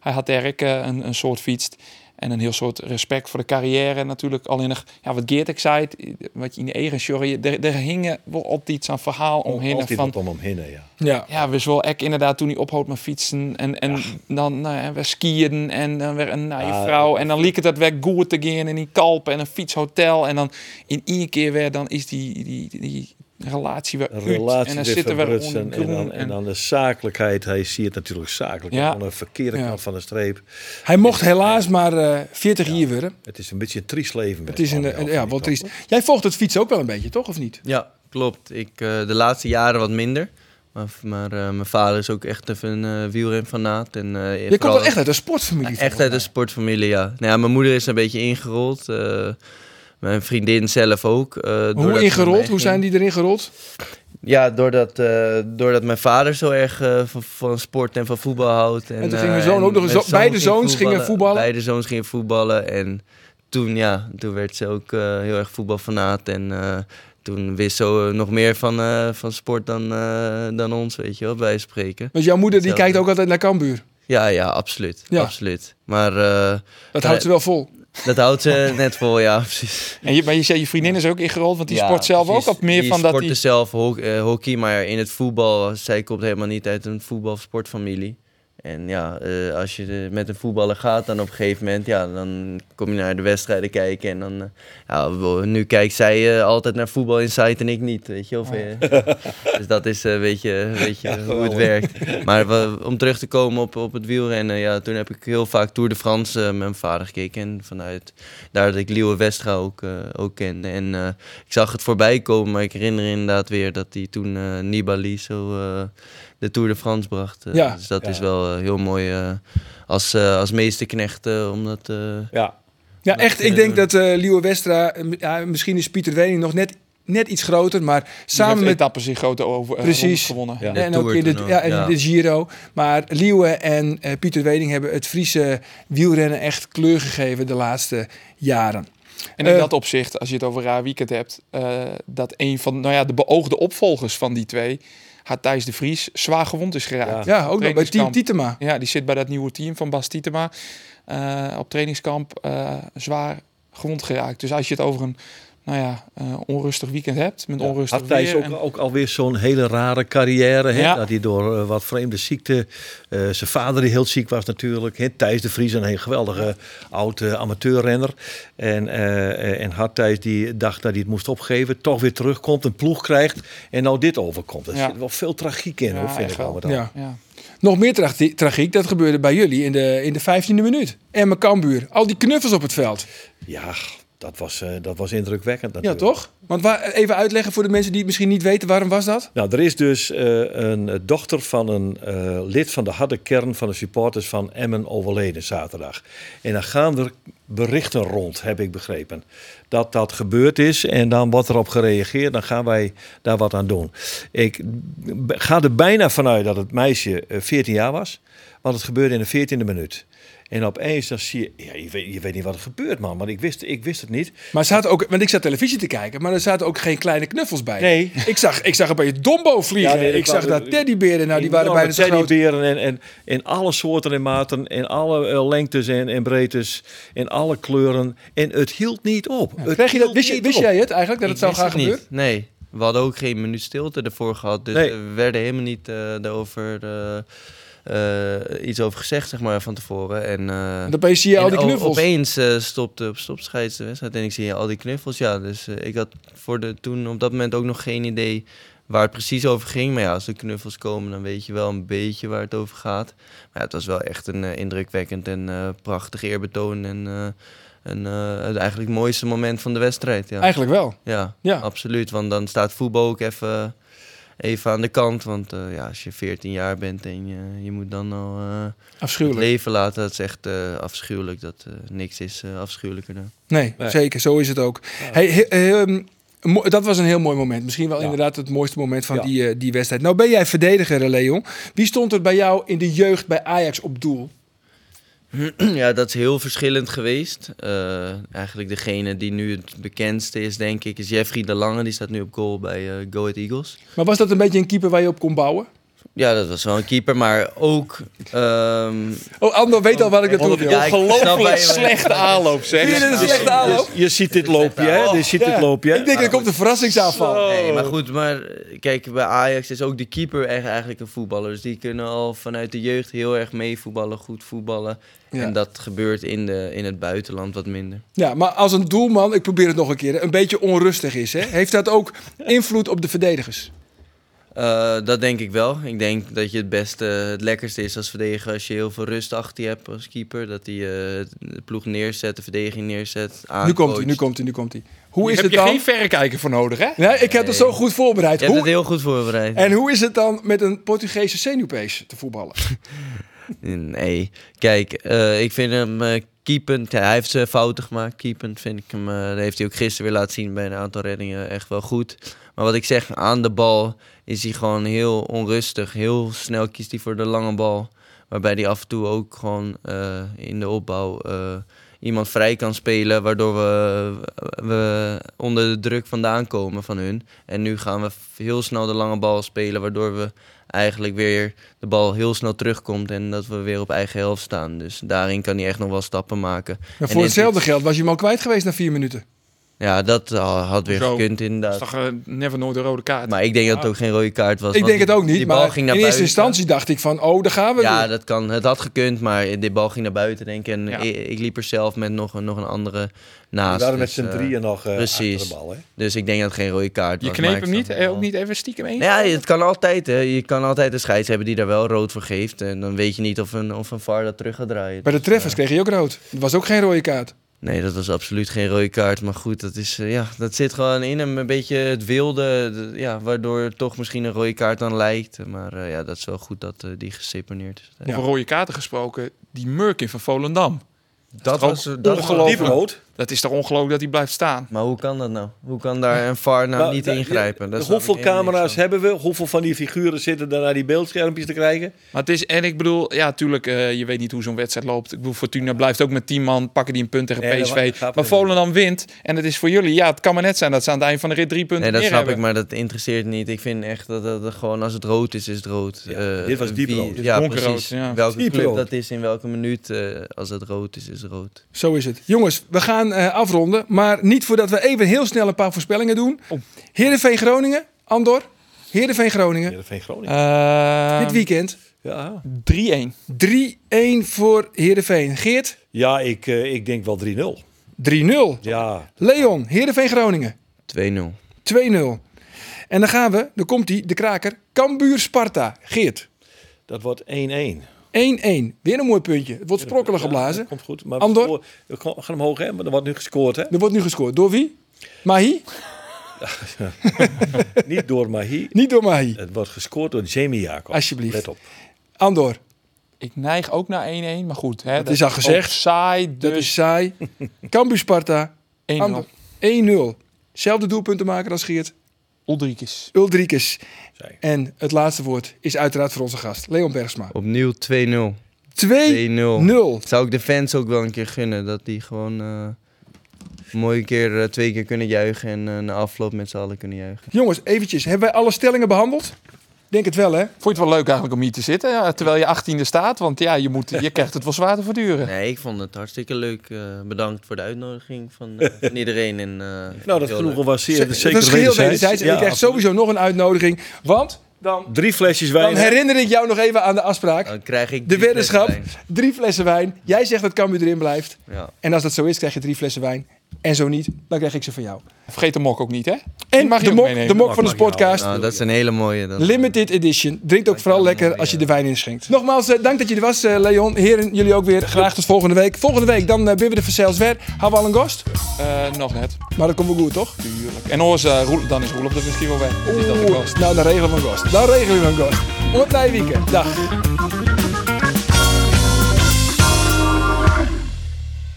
Hij had Dirk een, een soort fietst. En een heel soort respect voor de carrière natuurlijk. Alleen nog, ja, wat Geert ik zei, wat je in de eigen sorry, er, er hingen wel altijd zo'n verhaal omheen. Altijd van, om omheen, ja. Ja, ja we wel ek inderdaad toen hij ophoudt met fietsen. En, en dan nou ja, we skiën en dan weer een naaie Ah, vrouw. En dan liep het dat weg goed te gaan in die kalpen en een fietshotel. En dan in één keer weer, dan is die, die, die, relatie weer Een uit. relatie en dan weer zitten we onder en, dan, en dan de zakelijkheid. Hij ziet natuurlijk zakelijk Ja. aan de verkeerde Ja. kant van de streep. Hij mocht helaas maar eh 40 jaar worden. Het is een beetje een triest leven. Het is een, een- ja, wel triest. Jij volgt het fietsen ook wel een beetje, toch? Of niet? Ja, klopt. Ik, eh, de laatste jaren wat minder. Maar, maar eh, mijn vader is ook echt even een uh, wielrenfanaat. En, eh, Je komt wel echt uit een sportfamilie. Echt uit een sportfamilie, ja. Nou ja, mijn moeder is een beetje ingerold. eh, mijn vriendin zelf ook. eh, Hoe ingerold? Hoe zijn die erin gerold? Ja, doordat, eh, doordat mijn vader zo erg eh, van, van sport en van voetbal houdt. En, En toen eh, ging mijn zoon ook nog eens- beide zoons gingen voetballen? Beide zoons gingen voetballen. En toen, ja, toen werd ze ook eh, heel erg voetbalfanaat. En eh, toen wist ze nog meer van, eh, van sport dan, eh, dan ons, weet je wel, bij spreken. Want jouw moeder die kijkt ook altijd naar Cambuur. Ja, ja, absoluut. Ja. absoluut. Maar eh, Dat houdt ze wel vol. dat houdt ze net vol, ja, precies. En je, maar je zei, je vriendin is ook ingerold, want die Ja, sport zelf precies. ook. Of meer die van dat sportte die... zelf ho- eh, hockey, maar in het voetbal, zij komt helemaal niet uit een voetbal- of sportfamilie. En ja, eh, als je met een voetballer gaat, dan op een gegeven moment, ja, dan kom je naar de wedstrijden kijken. En dan, eh, ja, nu kijkt zij eh, altijd naar voetbal Insight en ik niet, weet je. Of, eh, dus dat is een beetje, weet je hoe het werkt. Maar we- om terug te komen op, op het wielrennen, ja, toen heb ik heel vaak Tour de France met mijn vader gekeken. En vanuit daar dat ik Liewe Westra ook, eh, ook kende. En eh, ik zag het voorbij komen, maar ik herinner inderdaad weer dat hij toen eh Nibali zo eh, de Tour de France bracht. Eh, Ja. Dus dat Ja. is wel eh, heel mooi eh, als, eh als meesterknecht eh, om dat... eh, Ja, Ja, echt. Ik denk dat eh Liewe Westra, ja, misschien is Pieter Wening nog net, net iets groter, maar samen met etappes in grote over, Precies. gewonnen. Ja. En ook in de, ja, en ja. de Giro. Maar Liewe en eh, Pieter Wening hebben het Friese wielrennen echt kleur gegeven de laatste jaren. En in dat opzicht, als je het over raar weekend hebt, eh, dat een van nou ja, de beoogde opvolgers van die twee, had Thijs de Vries, zwaar gewond is geraakt. Ja, ook nog bij Team. Tietema. Ja, die zit bij dat nieuwe team van Bas Tietema eh, op trainingskamp eh, zwaar gewond geraakt. Dus als je het over een nou ja, eh, onrustig weekend hebt, met onrustig had Thijs weer. ook, en- ook alweer zo'n hele rare carrière. Hè? Ja. Dat hij door eh, wat vreemde ziekte... eh, zijn vader die heel ziek was natuurlijk. Hè? Thijs de Vries, een heel geweldige oud eh, amateurrenner. En, eh, en had Thijs die dacht dat hij het moest opgeven. Toch weer terugkomt, een ploeg krijgt. En nou dit overkomt. Er Ja. zit wel veel tragiek in, Ja, hoor, vind ik wel. al. Ja. ja. Nog meer tra- tragiek, dat gebeurde bij jullie in de, in de 15e minuut. Emma Kambuur, al die knuffels op het veld. Ja, dat was, eh, dat was indrukwekkend Ja, natuurlijk. toch? Want waar, even uitleggen voor de mensen die het misschien niet weten, waarom was dat? Nou, er is dus eh, een dochter van een eh, lid van de harde kern van de supporters van Emmen overleden zaterdag. En dan gaan er berichten rond, heb ik begrepen, dat dat gebeurd is. En dan wordt erop gereageerd, dan gaan wij daar wat aan doen. Ik ga er bijna vanuit dat het meisje eh, 14 jaar was, want het gebeurde in de 14e minuut. En opeens dan zie je, ja, je, weet, je weet niet wat er gebeurt, man. Want ik wist, ik wist het niet. Maar er zaten ook, want ik zat televisie te kijken, maar er zaten ook geen kleine knuffels bij. Nee. Ik zag, ik zag je Dombo vliegen. Ja, nee, dat ik zag daar teddyberen, nou die waren bijna zo groot. teddyberen en, en in alle soorten en maten, in alle eh, lengtes en, en breedtes, in alle kleuren. En het hield niet op. Het Krijg je dat, wist, je, wist jij het eigenlijk, dat Ik het zou gaan het niet. gebeuren? Nee, we hadden ook geen minuut stilte ervoor gehad. Dus Nee. we werden helemaal niet eh daarover eh, eh, iets over gezegd, zeg maar, van tevoren. En, eh, En opeens zie je al en die knuffels. Opeens eh stopte op stopscheids de wedstrijd en ik zie al die knuffels. Ja, dus ik had voor de, toen op dat moment ook nog geen idee waar het precies over ging. Maar ja, als er knuffels komen, dan weet je wel een beetje waar het over gaat. Maar ja, het was wel echt een indrukwekkend en prachtig eerbetoon. En een, eh, het eigenlijk het mooiste moment van de wedstrijd. Ja. Eigenlijk wel. Ja, Ja. absoluut. Want dan staat voetbal ook even, even aan de kant. Want eh, ja, als je 14 jaar bent en je, je moet dan al eh, het leven laten, dat is echt eh, afschuwelijk. Dat, eh, niks is eh, afschuwelijker dan. Nee, zeker. Zo is het ook. Hey, he- ehm, dat was een heel mooi moment. Misschien wel inderdaad het mooiste moment van Ja. die, die wedstrijd. Nou ben jij verdediger, Leon. Wie stond er bij jou in de jeugd bij Ajax op doel? ja, dat is heel verschillend geweest. Eh, eigenlijk degene die nu het bekendste is, denk ik, is Jeffrey de Lange. Die staat nu op goal bij eh Go Ahead Eagles. Maar was dat een beetje een keeper waar je op kon bouwen? Ja, dat was wel een keeper, maar ook... ehm, Oh, Andor weet al wat ik naartoe wil. Ja, Ongelooflijk slechte aanloop, zeg. Zie je een slechte aanloop? Je ziet dit loopje, hè? Je ziet Ja. dit loopje. Ik denk, er komt een verrassingsaanval. Nee, maar goed, maar eh, kijk, bij Ajax is ook de keeper echt eigenlijk een voetballer. Dus die kunnen al vanuit de jeugd heel erg meevoetballen, goed voetballen. Ja. En dat gebeurt in, de, in het buitenland wat minder. Ja, maar als een doelman, ik probeer het nog een keer, een beetje onrustig is, hè, heeft dat ook invloed op de verdedigers? Eh, dat denk ik wel. Ik denk dat je het beste, het lekkerste is als verdediger als je heel veel rust achter je hebt als keeper. Dat hij eh, de ploeg neerzet, de verdediging neerzet. Nu komt hij, nu komt hij, nu komt hij. Hoe is Heb het je dan? geen verrekijker voor nodig, hè? Nee, ik heb het zo goed voorbereid. Je hebt het Hoe... heel goed voorbereid. En hoe is het dan met een Portugese zenuwpees te voetballen? Nee, kijk, eh, ik vind hem eh keepend. Ja, hij heeft zijn fouten gemaakt. Keepend vind ik hem. dat heeft hij ook gisteren weer laten zien bij een aantal reddingen. Echt wel goed. Maar wat ik zeg, aan de bal is hij gewoon heel onrustig. Heel snel kiest hij voor de lange bal. Waarbij hij af en toe ook gewoon eh, in de opbouw eh, iemand vrij kan spelen. Waardoor we, we onder de druk vandaan komen van hun. En nu gaan we heel snel de lange bal spelen. Waardoor we eigenlijk weer de bal heel snel terugkomt. En dat we weer op eigen helft staan. Dus daarin kan hij echt nog wel stappen maken. Maar voor hetzelfde geld was je hem al kwijt geweest na vier minuten. Ja, dat uh, had weer Zo. gekund Dat is inderdaad. toch eh, never nooit een rode kaart. Maar ik denk dat het ook geen rode kaart was. Ik want denk het ook niet, Die bal maar ging naar in eerste buiten. instantie dacht ik van, oh, daar gaan we Ja, weer. dat kan. Het had gekund, maar die bal ging naar buiten, denk ik. En Ja. ik, ik liep er zelf met nog, een- nog een andere We naast. waren met dus, z'n eh, drieën nog eh precies. achter de bal, hè? Dus ik denk dat het geen rode kaart je was. kneep maar hem niet? snap eh, ook niet even stiekem eens? Ja, het kan altijd. Hè. Je kan altijd een scheids hebben die daar wel rood voor geeft. En dan weet je niet of een, of een VAR dat terug gaat draaien. Bij de Dus, treffers eh, kreeg je ook rood. Het was ook geen rode kaart. Nee, dat was absoluut geen rode kaart. Maar goed, dat, is, eh, ja, dat zit gewoon in hem. Een beetje het wilde, de- ja, waardoor het toch misschien een rode kaart dan lijkt. Maar eh, ja, dat is wel goed dat eh, die geseponeerd is. Over rode kaarten gesproken, die Murkin van Volendam. Dat was, dat was ongelooflijk. Diep rood. Dat is toch ongelooflijk dat hij blijft staan? Maar hoe kan dat nou? Hoe kan daar een VAR nou Nou, niet da- ingrijpen? Dat hoeveel camera's hebben we? Hoeveel van die figuren zitten daar naar die beeldschermpjes te krijgen? Maar het is, en ik bedoel, ja, tuurlijk, eh, je weet niet hoe zo'n wedstrijd loopt. Ik bedoel, Fortuna blijft ook met 10 man, pakken die een punt tegen Nee, dat PSV. maar er Volendam wint en het is voor jullie, ja, het kan maar net zijn dat ze aan het eind van de rit drie punten Nee, dat snap hebben. ik, maar dat interesseert niet. Ik vind echt dat het gewoon als het rood is, is het rood. Ja, Eh, dit was diep wie- rood. Ja, Donkerrood, precies. ja. Welke Diep club rood. dat is, in welke minuut, eh, als het rood is, is het rood. Zo is het. Jongens, we gaan eh, afronden. Maar niet voordat we even heel snel een paar voorspellingen doen. Oh. Heerenveen Groningen, Andor. Heerenveen Groningen, Heerenveen Groningen. Eh, dit weekend. ja. 3-1. 3-1 voor Heerenveen. Geert, ja, ik, eh, ik denk wel 3-0. 3-0. Ja, Leon, Heerenveen Groningen, 2-0. 2-0. En dan gaan we, dan komt hij, de kraker. Cambuur Sparta. Geert, 1-1. dat wordt 1-1. Weer een mooi puntje. Het wordt sprokkelig Ja, geblazen. dat komt goed. Maar Andor? we scoren- we gaan hem hoog, hè? Maar er wordt nu gescoord, hè? Er wordt nu gescoord. Door wie? Mahi? Niet door Mahi. Niet door Mahi. Het wordt gescoord door Jamie Jacob. Alsjeblieft. Let op. Andor, Ik neig ook naar 1-1, maar goed. Hè, Dat is al gezegd. saai, dat dus is saai. Cambuur Sparta, 1-0. Andor, 1-0. Zelfde doelpunten maken als Geert. Ulrikes. Ulrikes. En het laatste woord is uiteraard voor onze gast, Leon Bergsma. Opnieuw 2-0. 2-0. 2-0. Zou ik de fans ook wel een keer gunnen. Dat die gewoon eh een mooie keer, eh, twee keer kunnen juichen. En eh, na afloop met z'n allen kunnen juichen. Jongens, eventjes. Hebben wij alle stellingen behandeld? Denk het wel, hè? Vond je het wel leuk eigenlijk om hier te zitten, ja, terwijl je 18e staat? Want ja, je, moet, je krijgt het wel zwaar te verduren. Nee, ik vond het hartstikke leuk. Eh, bedankt voor de uitnodiging van, eh, van iedereen. En, eh, Nou, dat heel genoegen was zeer, zeker is geheel wederzijds. En Ja, je krijgt absoluut. sowieso nog een uitnodiging. Want dan, Drie flesjes wijn. dan herinner ik jou nog even aan de afspraak. Dan krijg ik De weddenschap. Drie flessen wijn. Jij zegt dat Cambuur erin blijft. Ja. En als dat zo is, krijg je drie flessen wijn. En zo niet, dan krijg ik ze van jou. Vergeet de mok ook niet, hè? En mag je de mok, meenemen. de mok van de podcast. Nou, dat is een hele mooie. Dat... Limited edition. Drink ook vooral lekker als je de wijn inschenkt. Nogmaals, eh, dank dat je er was, eh, Leon. Heren, jullie ook weer. Graag tot volgende week. Volgende week, dan uh, ben we de verzels weer. Hebben we al een gast? Eh, nog net. Maar dat komt wel goed, toch? Tuurlijk. En eh, Roel- dan is Roelof er misschien wel weg. Is dat de Oeh, gast? nou, dan regelen we een gast. Dan regelen we een gast. Op het weekend. Dag.